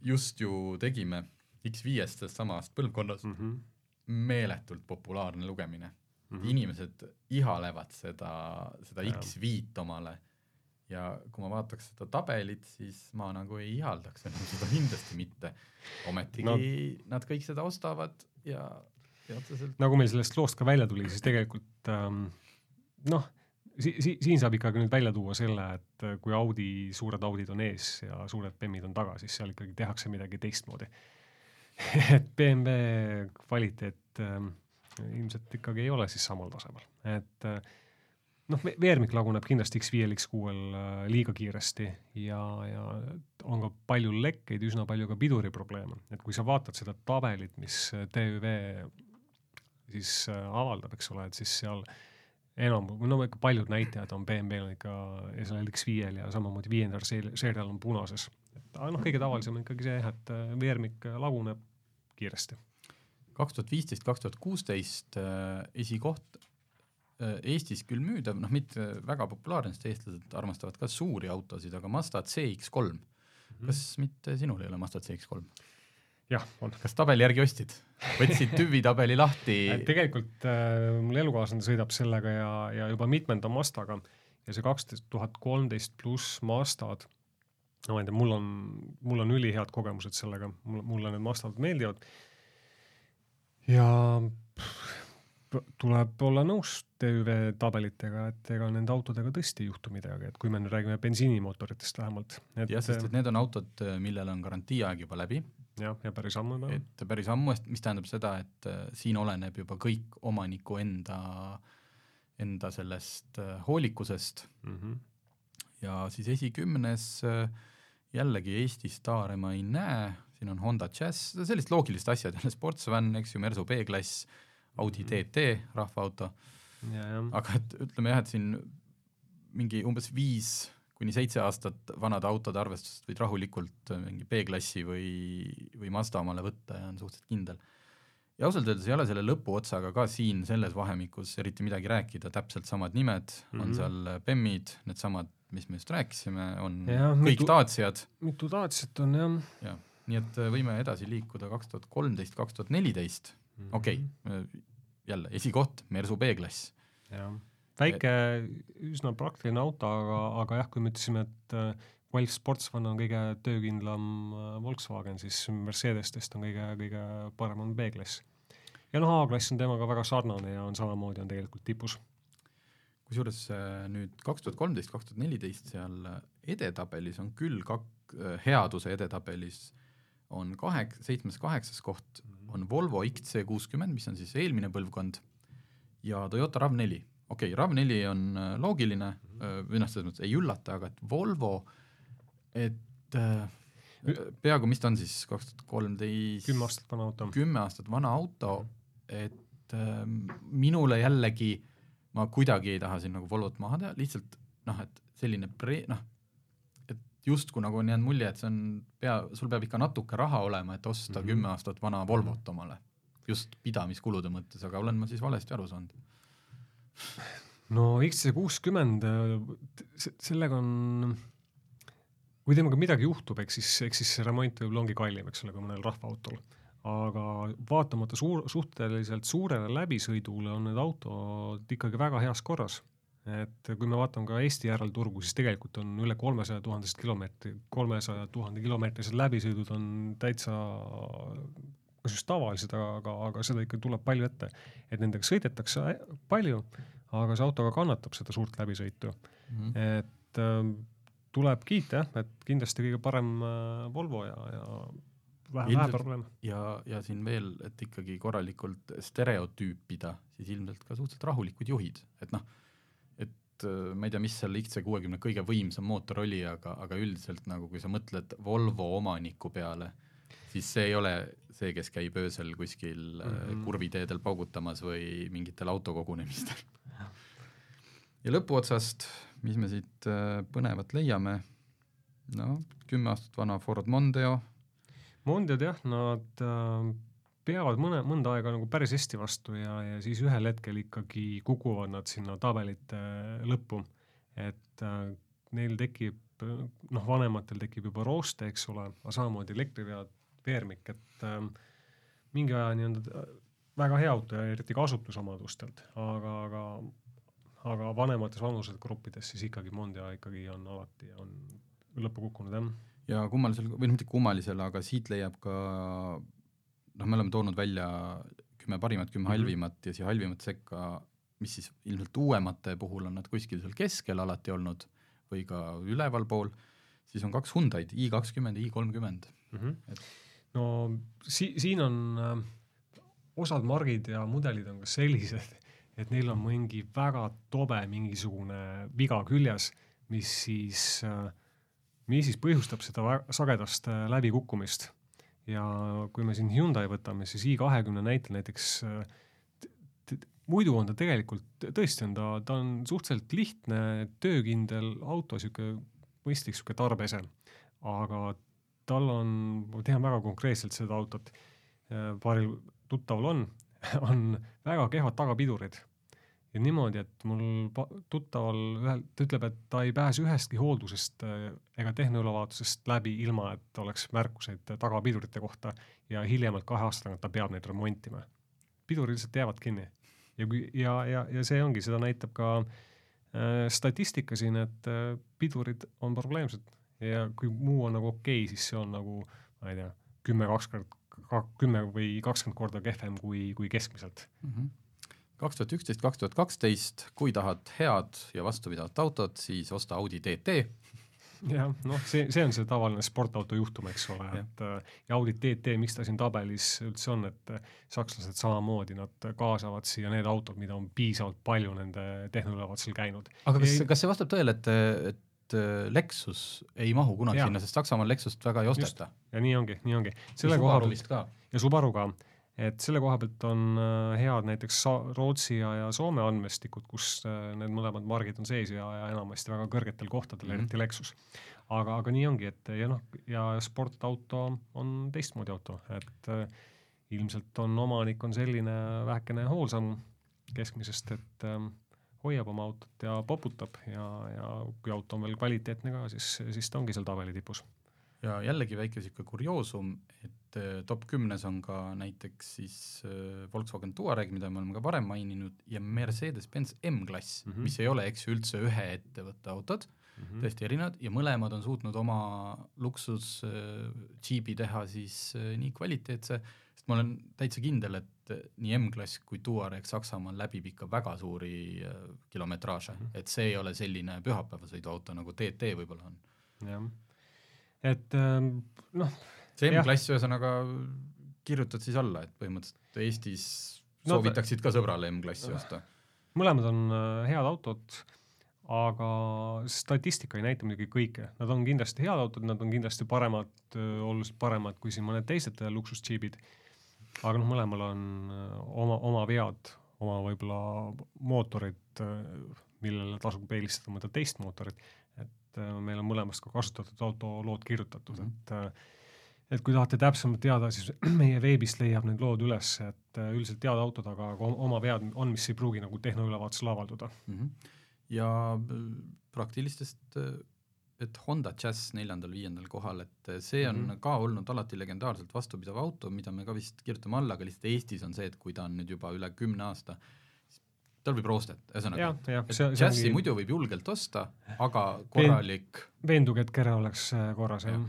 just ju tegime X5-st sellest samast põlvkonnast mm. -hmm. meeletult populaarne lugemine mm. Mhm. -hmm. inimesed ihalevad seda, seda Jaa. X5 omale ja kui ma vaataks seda tabelit, siis ma nagu ei ihaldaks enam seda kindlasti mitte. ometigi no. Nad kõik seda ostavad ja, ja nagu meil sellest loost ka välja tuli, siis tegelikult ähm, noh si, si, siin saab ikkagi nüüd välja tuua selle, et äh, kui Audi, suured Audid on ees ja suured BEM-id on taga, siis seal ikkagi tehakse midagi teistmoodi. et BMW kvaliteet ähm, ilmselt ikkagi ei ole siis samal tasemel, et äh, noh, veermik laguneb kindlasti X5-l, X6-l äh, liiga kiiresti ja, ja on ka palju lekkeid, üsna palju ka piduriprobleeme, et kui sa vaatad seda tabelit, mis TÜV siis äh, avaldab, eks ole, et siis seal enam, no ikka paljud näitajad on BMW-l on ikka ja sellel X5-l ja samamoodi viiendal seerial on punases. et aga noh, kõige tavalisem on ikkagi see jah, et äh, veermik äh, laguneb kiiresti. kaks tuhat viisteist, kaks tuhat kuusteist esikoht Eestis küll müüdav, noh mitte väga populaarne, sest eestlased armastavad ka suuri autosid, aga Mazda CX-3. kas mitte sinul ei ole Mazda CX-3? jah, on. kas tabeli järgi ostsid? võtsid tüvitabeli lahti? tegelikult äh, mul elukaaslane sõidab sellega ja, ja juba mitmenda Mazdaga ja see kaksteist tuhat kolmteist pluss Mazdad, no ma ei tea, mul on, mul on ülihead kogemused sellega, mul, mulle need Mazdad meeldivad. ja tuleb olla nõus TÜV tabelitega, et ega nende autodega tõesti ei juhtu midagi, et kui me nüüd räägime bensiinimootoritest vähemalt. jah, sest et need on autod, millel on garantiiaeg juba läbi, jah, ja päris ammu juba. et päris ammu, mis tähendab seda, et äh, siin oleneb juba kõik omaniku enda, enda sellest äh, hoolikusest Mm -hmm. ja siis esikümnes äh, jällegi Eesti staare ma ei näe, siin on Honda Jazz, sellised loogilised asjad, jälle sportsvan, eks ju, Mersu B-klass, Audi TT, rahvaauto, ja, jah. aga et ütleme jah, et siin mingi umbes viis kuni seitse aastat vanade autode arvestust võid rahulikult mingi B-klassi või, või Mazda omale võtta ja on suhteliselt kindel. ja ausalt öeldes ei ole selle lõpuotsaga ka siin selles vahemikus eriti midagi rääkida, täpselt samad nimed mm, -hmm. on Mhm. seal BEM-id, needsamad, mis me just rääkisime, on Jah, kõik mitu- Daciad, mitu Daciat on jah. jah, nii et äh, võime edasi liikuda kaks tuhat kolmteist, kaks tuhat neliteist, okei, jälle esikoht, Mersu B-klass. jah, väike, üsna praktiline auto, aga, aga jah, kui me ütlesime, et äh, Golf Sportsvan on kõige töökindlam äh, Volkswagen, siis Mercedestest on kõige, kõige parem on B-klass. ja noh, A-klass on temaga väga sarnane ja on samamoodi, on tegelikult tipus. kusjuures äh, nüüd kaks tuhat kolmteist, kaks tuhat neliteist seal äh, edetabelis on küll kak-, headuse edetabelis on kahek-, seitsmes, kaheksas koht on Volvo XC kuuskümmend, mis on siis eelmine põlvkond, ja Toyota RAV4. Okei okay,, RAV4 on äh, loogiline, või noh, selles mõttes ei üllata, aga et Volvo, et äh, peaaegu, mis ta on siis, kaks tuhat kolmteist kümme aastat vana auto. kümme aastat vana auto, et äh, minule jällegi, ma kuidagi ei taha siin nagu Volvot maha teha, lihtsalt noh, et selline pre-, noh, et justkui nagu on jäänud mulje, et see on pea, sul peab ikka natuke raha olema, et osta Mhm. kümme aastat vana Volvot omale. just pidamiskulude mõttes, aga olen ma siis valesti aru saanud? no XC kuuskümmend, sellega on, kui temaga midagi juhtub, eks siis, eks siis see remont võib-olla ongi kallim, eks ole, kui mõnel rahvaautol. aga vaatamata suur, suhteliselt suurele läbisõidule on need autod ikkagi väga heas korras. et kui me vaatame ka Eesti järelturgu, siis tegelikult on üle kolmesaja tuhandest kilomeetri, kolmesaja tuhande kilomeetrised läbisõidud on täitsa just tavalised, aga, aga, seda ikka tuleb palju ette. et nendega sõidetakse palju, aga see auto ka kannatab seda suurt läbisõitu Mm -hmm. et äh, tuleb kiita jah, et kindlasti kõige parem äh, Volvo ja, ja vähe, vähe probleeme. ja, ja siin veel, et ikkagi korralikult stereotüüpida, siis ilmselt ka suhteliselt rahulikud juhid, et noh, et äh, ma ei tea, mis seal XC60 kõige võimsam mootor oli, aga, aga üldiselt nagu kui sa mõtled Volvo omaniku peale, siis see ei ole see, kes käib öösel kuskil mm. -hmm. kurviteedel paugutamas või mingitel autokogunemistel. ja lõpuotsast, mis me siit äh, põnevat leiame, no kümme aastat vana Ford Mondeo Mondiad jah, nad äh, peavad mõne, mõnda aega nagu päris hästi vastu ja, ja siis ühel hetkel ikkagi kukuvad nad sinna tabelite lõppu. et äh, neil tekib, noh, vanematel tekib juba rooste, eks ole, aga samamoodi elektrivead, veermik, et äh, mingi aja nii-öelda äh, väga hea auto ja eriti kasutusomadustelt, aga, aga aga vanemates vanusegruppides siis ikkagi Mondia ikkagi on alati on lõppu kukkunud jah ja kummalisel, või mitte kummalisel, aga siit leiab ka noh, me oleme toonud välja kümme parimat, kümme Mhm. halvimat ja siia halvimate sekka, mis siis ilmselt uuemate puhul on nad kuskil seal keskel alati olnud või ka ülevalpool, siis on kaks Hyundai'd, i kakskümmend ja i kolmkümmend. mm. -hmm. Et- no si-, siin on äh, osad margid ja mudelid on ka sellised, et neil on mingi väga tobe mingisugune viga küljes, mis siis äh,, mis siis põhjustab seda sagedast äh, läbikukkumist. ja kui me siin Hyundai võtame, siis i kahekümne näitel näiteks äh, muidu on ta tegelikult, tõesti on ta, ta on suhteliselt lihtne, töökindel auto, sihuke mõistlik sihuke tarbese, aga tal on, ma tean väga konkreetselt seda autot, paaril tuttaval on, on väga kehvad tagapidurid. ja niimoodi, et mul tuttaval ühel, ta ütleb, et ta ei pääse ühestki hooldusest äh, ega tehnoülevaatusest läbi, ilma et oleks märkuseid tagapidurite kohta ja hiljemalt kahe aasta tagant ta peab neid remontima. pidurid lihtsalt jäävad kinni. ja kui, ja, ja, ja see ongi, seda näitab ka äh, statistika siin, et äh, pidurid on probleemsed ja kui muu on nagu okei okay,, siis see on nagu, ma ei tea, kümme, kakskümmend, kümme või kakskümmend korda kehvem kui, kui keskmiselt. kaks tuhat üksteist, kaks tuhat kaksteist, kui tahad head ja vastupidavat autot, siis osta Audi TT, jah, noh, see, see on see tavaline sportauto juhtum, eks ole, et äh, ja Audi TT, miks ta siin tabelis üldse on, et äh, sakslased samamoodi, nad kaasavad siia need autod, mida on piisavalt palju nende tehnoülevaatusel käinud. aga kas kas see vastab tõele, et, et et äh, Lexus ei mahu kunagi Jaa. sinna, sest Saksamaal Lexust väga ei osteta. ja nii ongi, nii ongi. selle koha pealt ka. ja Subaru ka, et selle koha pealt on äh, head näiteks Rootsi ja, ja Soome andmestikud, kus äh, need mõlemad margid on sees ja, ja enamasti väga kõrgetel kohtadel mm. -hmm. eriti Lexus. aga, aga nii ongi, et ja noh, ja sportauto on teistmoodi auto, et ilmselt on omanik on selline vähekene hoolsam keskmisest, et ähm, hoiab oma autot ja poputab ja, ja kui auto on veel kvaliteetne ka, siis, siis ta ongi seal tabeli tipus. ja jällegi väike niisugune kurioosum, et äh, top kümnes on ka näiteks siis äh, Volkswagen Touareg, mida me oleme ka varem maininud, ja Mercedes-Benz M-klass mm. -hmm. mis ei ole, eks ju, üldse ühe ettevõtte autod mm, -hmm. täiesti erinevad ja mõlemad on suutnud oma luksus äh, džiibi teha siis nii kvaliteetse, sest ma olen täitsa kindel, et äh, nii M-klass kui Touareg Saksamaal läbib ikka väga suuri äh, kilometraaže mm. -hmm. et see ei ole selline pühapäevasõiduauto nagu TT võib-olla on. jah, et ähm, noh, see. M-klass ühesõnaga kirjutad siis alla, et põhimõtteliselt Eestis No ta- soovitaksid ka sõbrale M-klassi osta. mõlemad on äh, head autod, aga statistika ei näita muidugi kõike, nad on kindlasti head autod, nad on kindlasti paremad, oluliselt paremad kui siin mõned teised äh, luksusdžiibid. Aga noh, mõlemal on äh, oma, oma vead, oma võib-olla mootorid, millele tasub eelistada mõnda teist mootorit. et äh, meil on mõlemast ka kasutatud auto lood kirjutatud mm. -hmm. et äh, et kui tahate täpsemalt teada, siis meie veebist leiab need lood üles, et äh, üldiselt head autod, aga oma vead on, mis ei pruugi nagu tehnoülevaatusel avalduda. Mhm. ja äh, praktilistest, et Honda Jazz neljandal-viiendal kohal, et äh, see on mm. -hmm. ka olnud alati legendaarselt vastupidav auto, mida me ka vist kirjutame alla, aga lihtsalt Eestis on see, et kui ta on nüüd juba üle kümne aasta, tal võib roostet, ühesõnaga Jazzi ongi, muidu võib julgelt osta, aga korralik veenduge, et kere oleks äh, korras, jah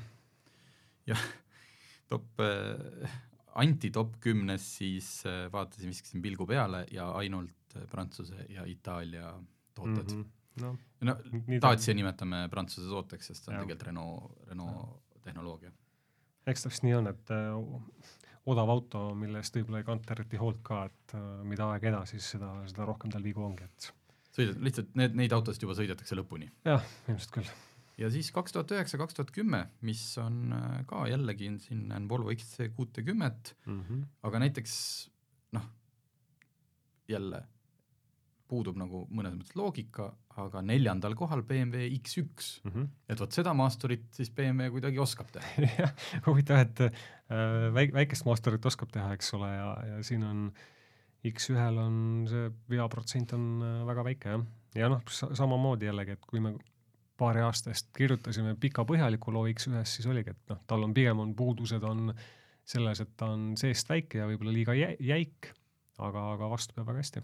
Jah.. top äh,, anti-top kümnes siis äh, vaatasin, viskasin pilgu peale ja ainult Prantsuse ja Itaalia tooted mm. -hmm. -hmm. No ta, Dacia nimetame Prantsuse tooteks, sest see on tegelikult Renault, Renault tehnoloogia. eks ta vist nii on, et äh, odav auto, mille eest võib-olla ei kanta eriti hoolt ka, et äh, mida aeg edasi, seda, seda rohkem tal vigu ongi, et sõidad, lihtsalt need, neid autosid juba sõidetakse lõpuni. jah, ilmselt küll. ja siis kaks tuhat üheksa, kaks tuhat kümme, mis on äh, ka jällegi siin on Volvo XC kuutekümmet, aga näiteks noh, jälle puudub nagu mõnes mõttes loogika, aga neljandal kohal BMW X1, et vot seda maasturit siis BMW kuidagi oskab teha. jah, huvitav, et äh, väik-, väikest maasturit oskab teha, eks ole, ja, ja siin on X1-l on see veaprotsent on äh, väga väike jah, ja noh, samamoodi jällegi, et kui me paari aasta eest kirjutasime pika põhjaliku loo X1-st, siis oligi, et noh, tal on pigem on puudused on selles, et ta on seest väike ja võib-olla liiga jä- jäik, aga, aga vastu peab väga hästi.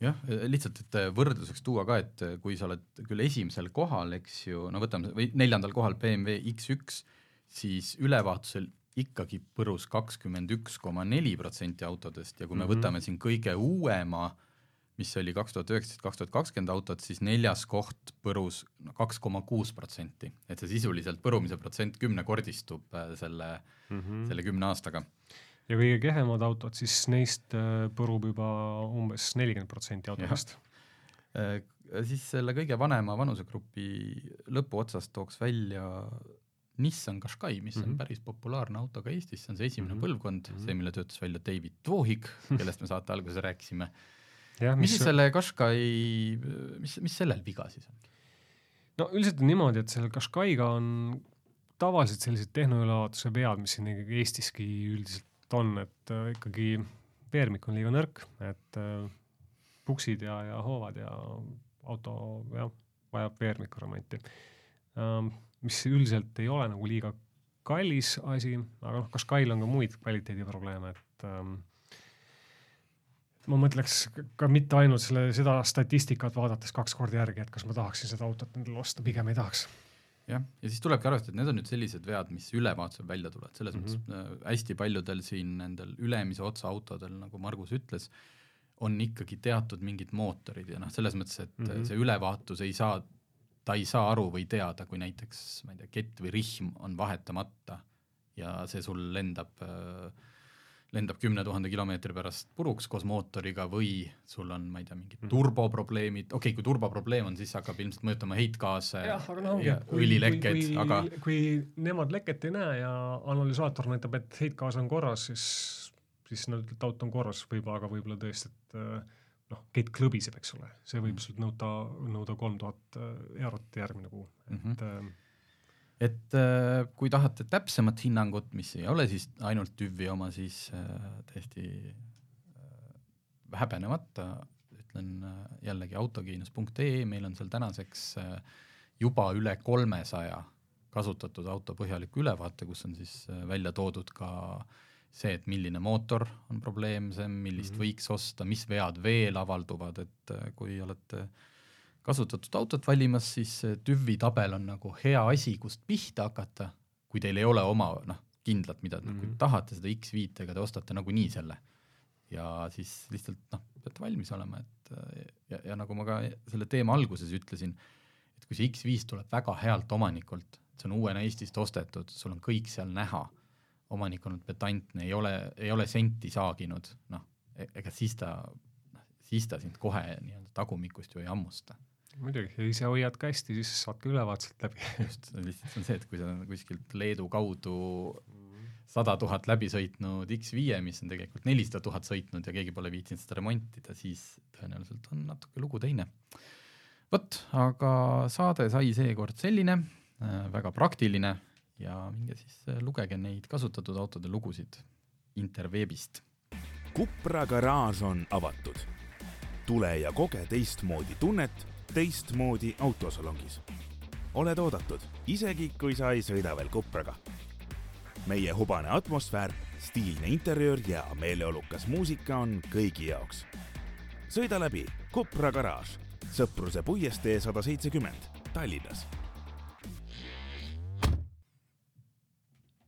jah, lihtsalt, et võrdluseks tuua ka, et kui sa oled küll esimesel kohal, eks ju, no võtame või neljandal kohal BMW X1, siis ülevaatusel ikkagi põrus kakskümmend üks koma neli protsenti autodest ja kui me mm. -hmm. võtame siin kõige uuema, mis oli kaks tuhat üheksateist, kaks tuhat kakskümmend autot, siis neljas koht põrus kaks koma kuus protsenti, et see sisuliselt põrumise protsent kümnekordistub äh, selle mm, -hmm. selle kümne aastaga. Ja kõige kehvemad autod, siis neist äh, põrub juba umbes nelikümmend protsenti autodest. Äh, siis selle kõige vanema vanusegrupi lõpuotsast tooks välja Nissan Qashqai, mis mm -hmm. Mhm. on päris populaarne auto ka Eestis, see on see esimene mm Mhm. -hmm. põlvkond mm, Mhm. -hmm. see, mille töötas välja David Tvohik, kellest me saate alguses rääkisime. mis mis siis selle Qashqai, mis, mis sellel viga siis on? no üldiselt on niimoodi, et selle Qashqai'ga on tavaliselt sellised tehnoülevaatuse vead, mis siin Eestiski üldiselt on, et äh, ikkagi veermik on liiga nõrk, et äh, puksid ja, ja hoovad ja auto jah, vajab veermiku remonti ähm,. mis üldiselt ei ole nagu liiga kallis asi, aga noh, Qashqai'l on ka muid kvaliteediprobleeme, et ähm, ma mõtleks ka mitte ainult selle, seda statistikat vaadates kaks korda järgi, et kas ma tahaksin seda autot endale osta, pigem ei tahaks. jah, ja siis tulebki arvestada, et need on nüüd sellised vead, mis ülevaatusel välja tulevad, selles mm. -hmm. mõttes äh, hästi paljudel siin nendel ülemise otsa autodel, nagu Margus ütles, on ikkagi teatud mingid mootorid ja noh, selles mõttes, et mm. -hmm. see ülevaatus ei saa, ta ei saa aru või teada, kui näiteks ma ei tea, kett või rihm on vahetamata ja see sul lendab äh, lendab kümne tuhande kilomeetri pärast puruks koos mootoriga või sul on, ma ei tea, mingid Mhm. turboprobleemid, okei okay,, kui turboprobleem on, siis hakkab ilmselt mõjutama heitgaase jah, aga no ja kui, aga kui nemad leket ei näe ja analüsaator näitab, et heitgaas on korras, siis, siis nad ütlevad, et auto on korras võib-olla, aga võib-olla tõesti, et äh, noh, kett klõbiseb, eks ole, see võib Mhm. sult nõuda, nõuda kolm tuhat äh, eurot järgmine kuu, Mhm. et äh, et äh, kui tahate täpsemat hinnangut, mis ei ole siis ainult tüvi oma, siis äh, täiesti äh, häbenemata ütlen äh, jällegi autokiinos.ee, meil on seal tänaseks äh, juba üle kolmesaja kasutatud auto põhjaliku ülevaate, kus on siis äh, välja toodud ka see, et milline mootor on probleemsem, millist mm. -hmm. võiks osta, mis vead veel avalduvad, et äh, kui olete kasutatud autot valimas, siis tüvi tabel on nagu hea asi, kust pihta hakata, kui teil ei ole oma noh, kindlat, mida mm, -hmm. tahate seda X5-ga, te ostate nagunii selle. ja siis lihtsalt noh, peate valmis olema, et ja, ja nagu ma ka selle teema alguses ütlesin, et kui see X5 tuleb väga healt omanikult, see on uuena Eestist ostetud, sul on kõik seal näha, omanik on petantne, ei ole, ei ole senti saaginud, noh, ega siis ta, siis ta sind kohe nii-öelda tagumikust ju ei hammusta muidugi, ja ise hoiad ka hästi, siis saad ka ülevaate sealt läbi just, lihtsalt on see, et kui sa kuskilt Leedu kaudu sada tuhat läbi sõitnud X5, mis on tegelikult nelisada tuhat sõitnud ja keegi pole viitsinud seda remontida, siis tõenäoliselt on natuke lugu teine. vot, aga saade sai seekord selline äh,, väga praktiline ja minge siis äh, lugege neid kasutatud autode lugusid interveebist. Kupra garaaž on avatud. tule ja koge teistmoodi tunnet teistmoodi autosalongis. oled oodatud, isegi kui sa ei sõida veel Kupraga. meie hubane atmosfäär, stiilne interjöör ja meeleolukas muusika on kõigi jaoks. sõida läbi Kupra garaaž, Sõpruse puiestee sada seitsekümmend, Tallinnas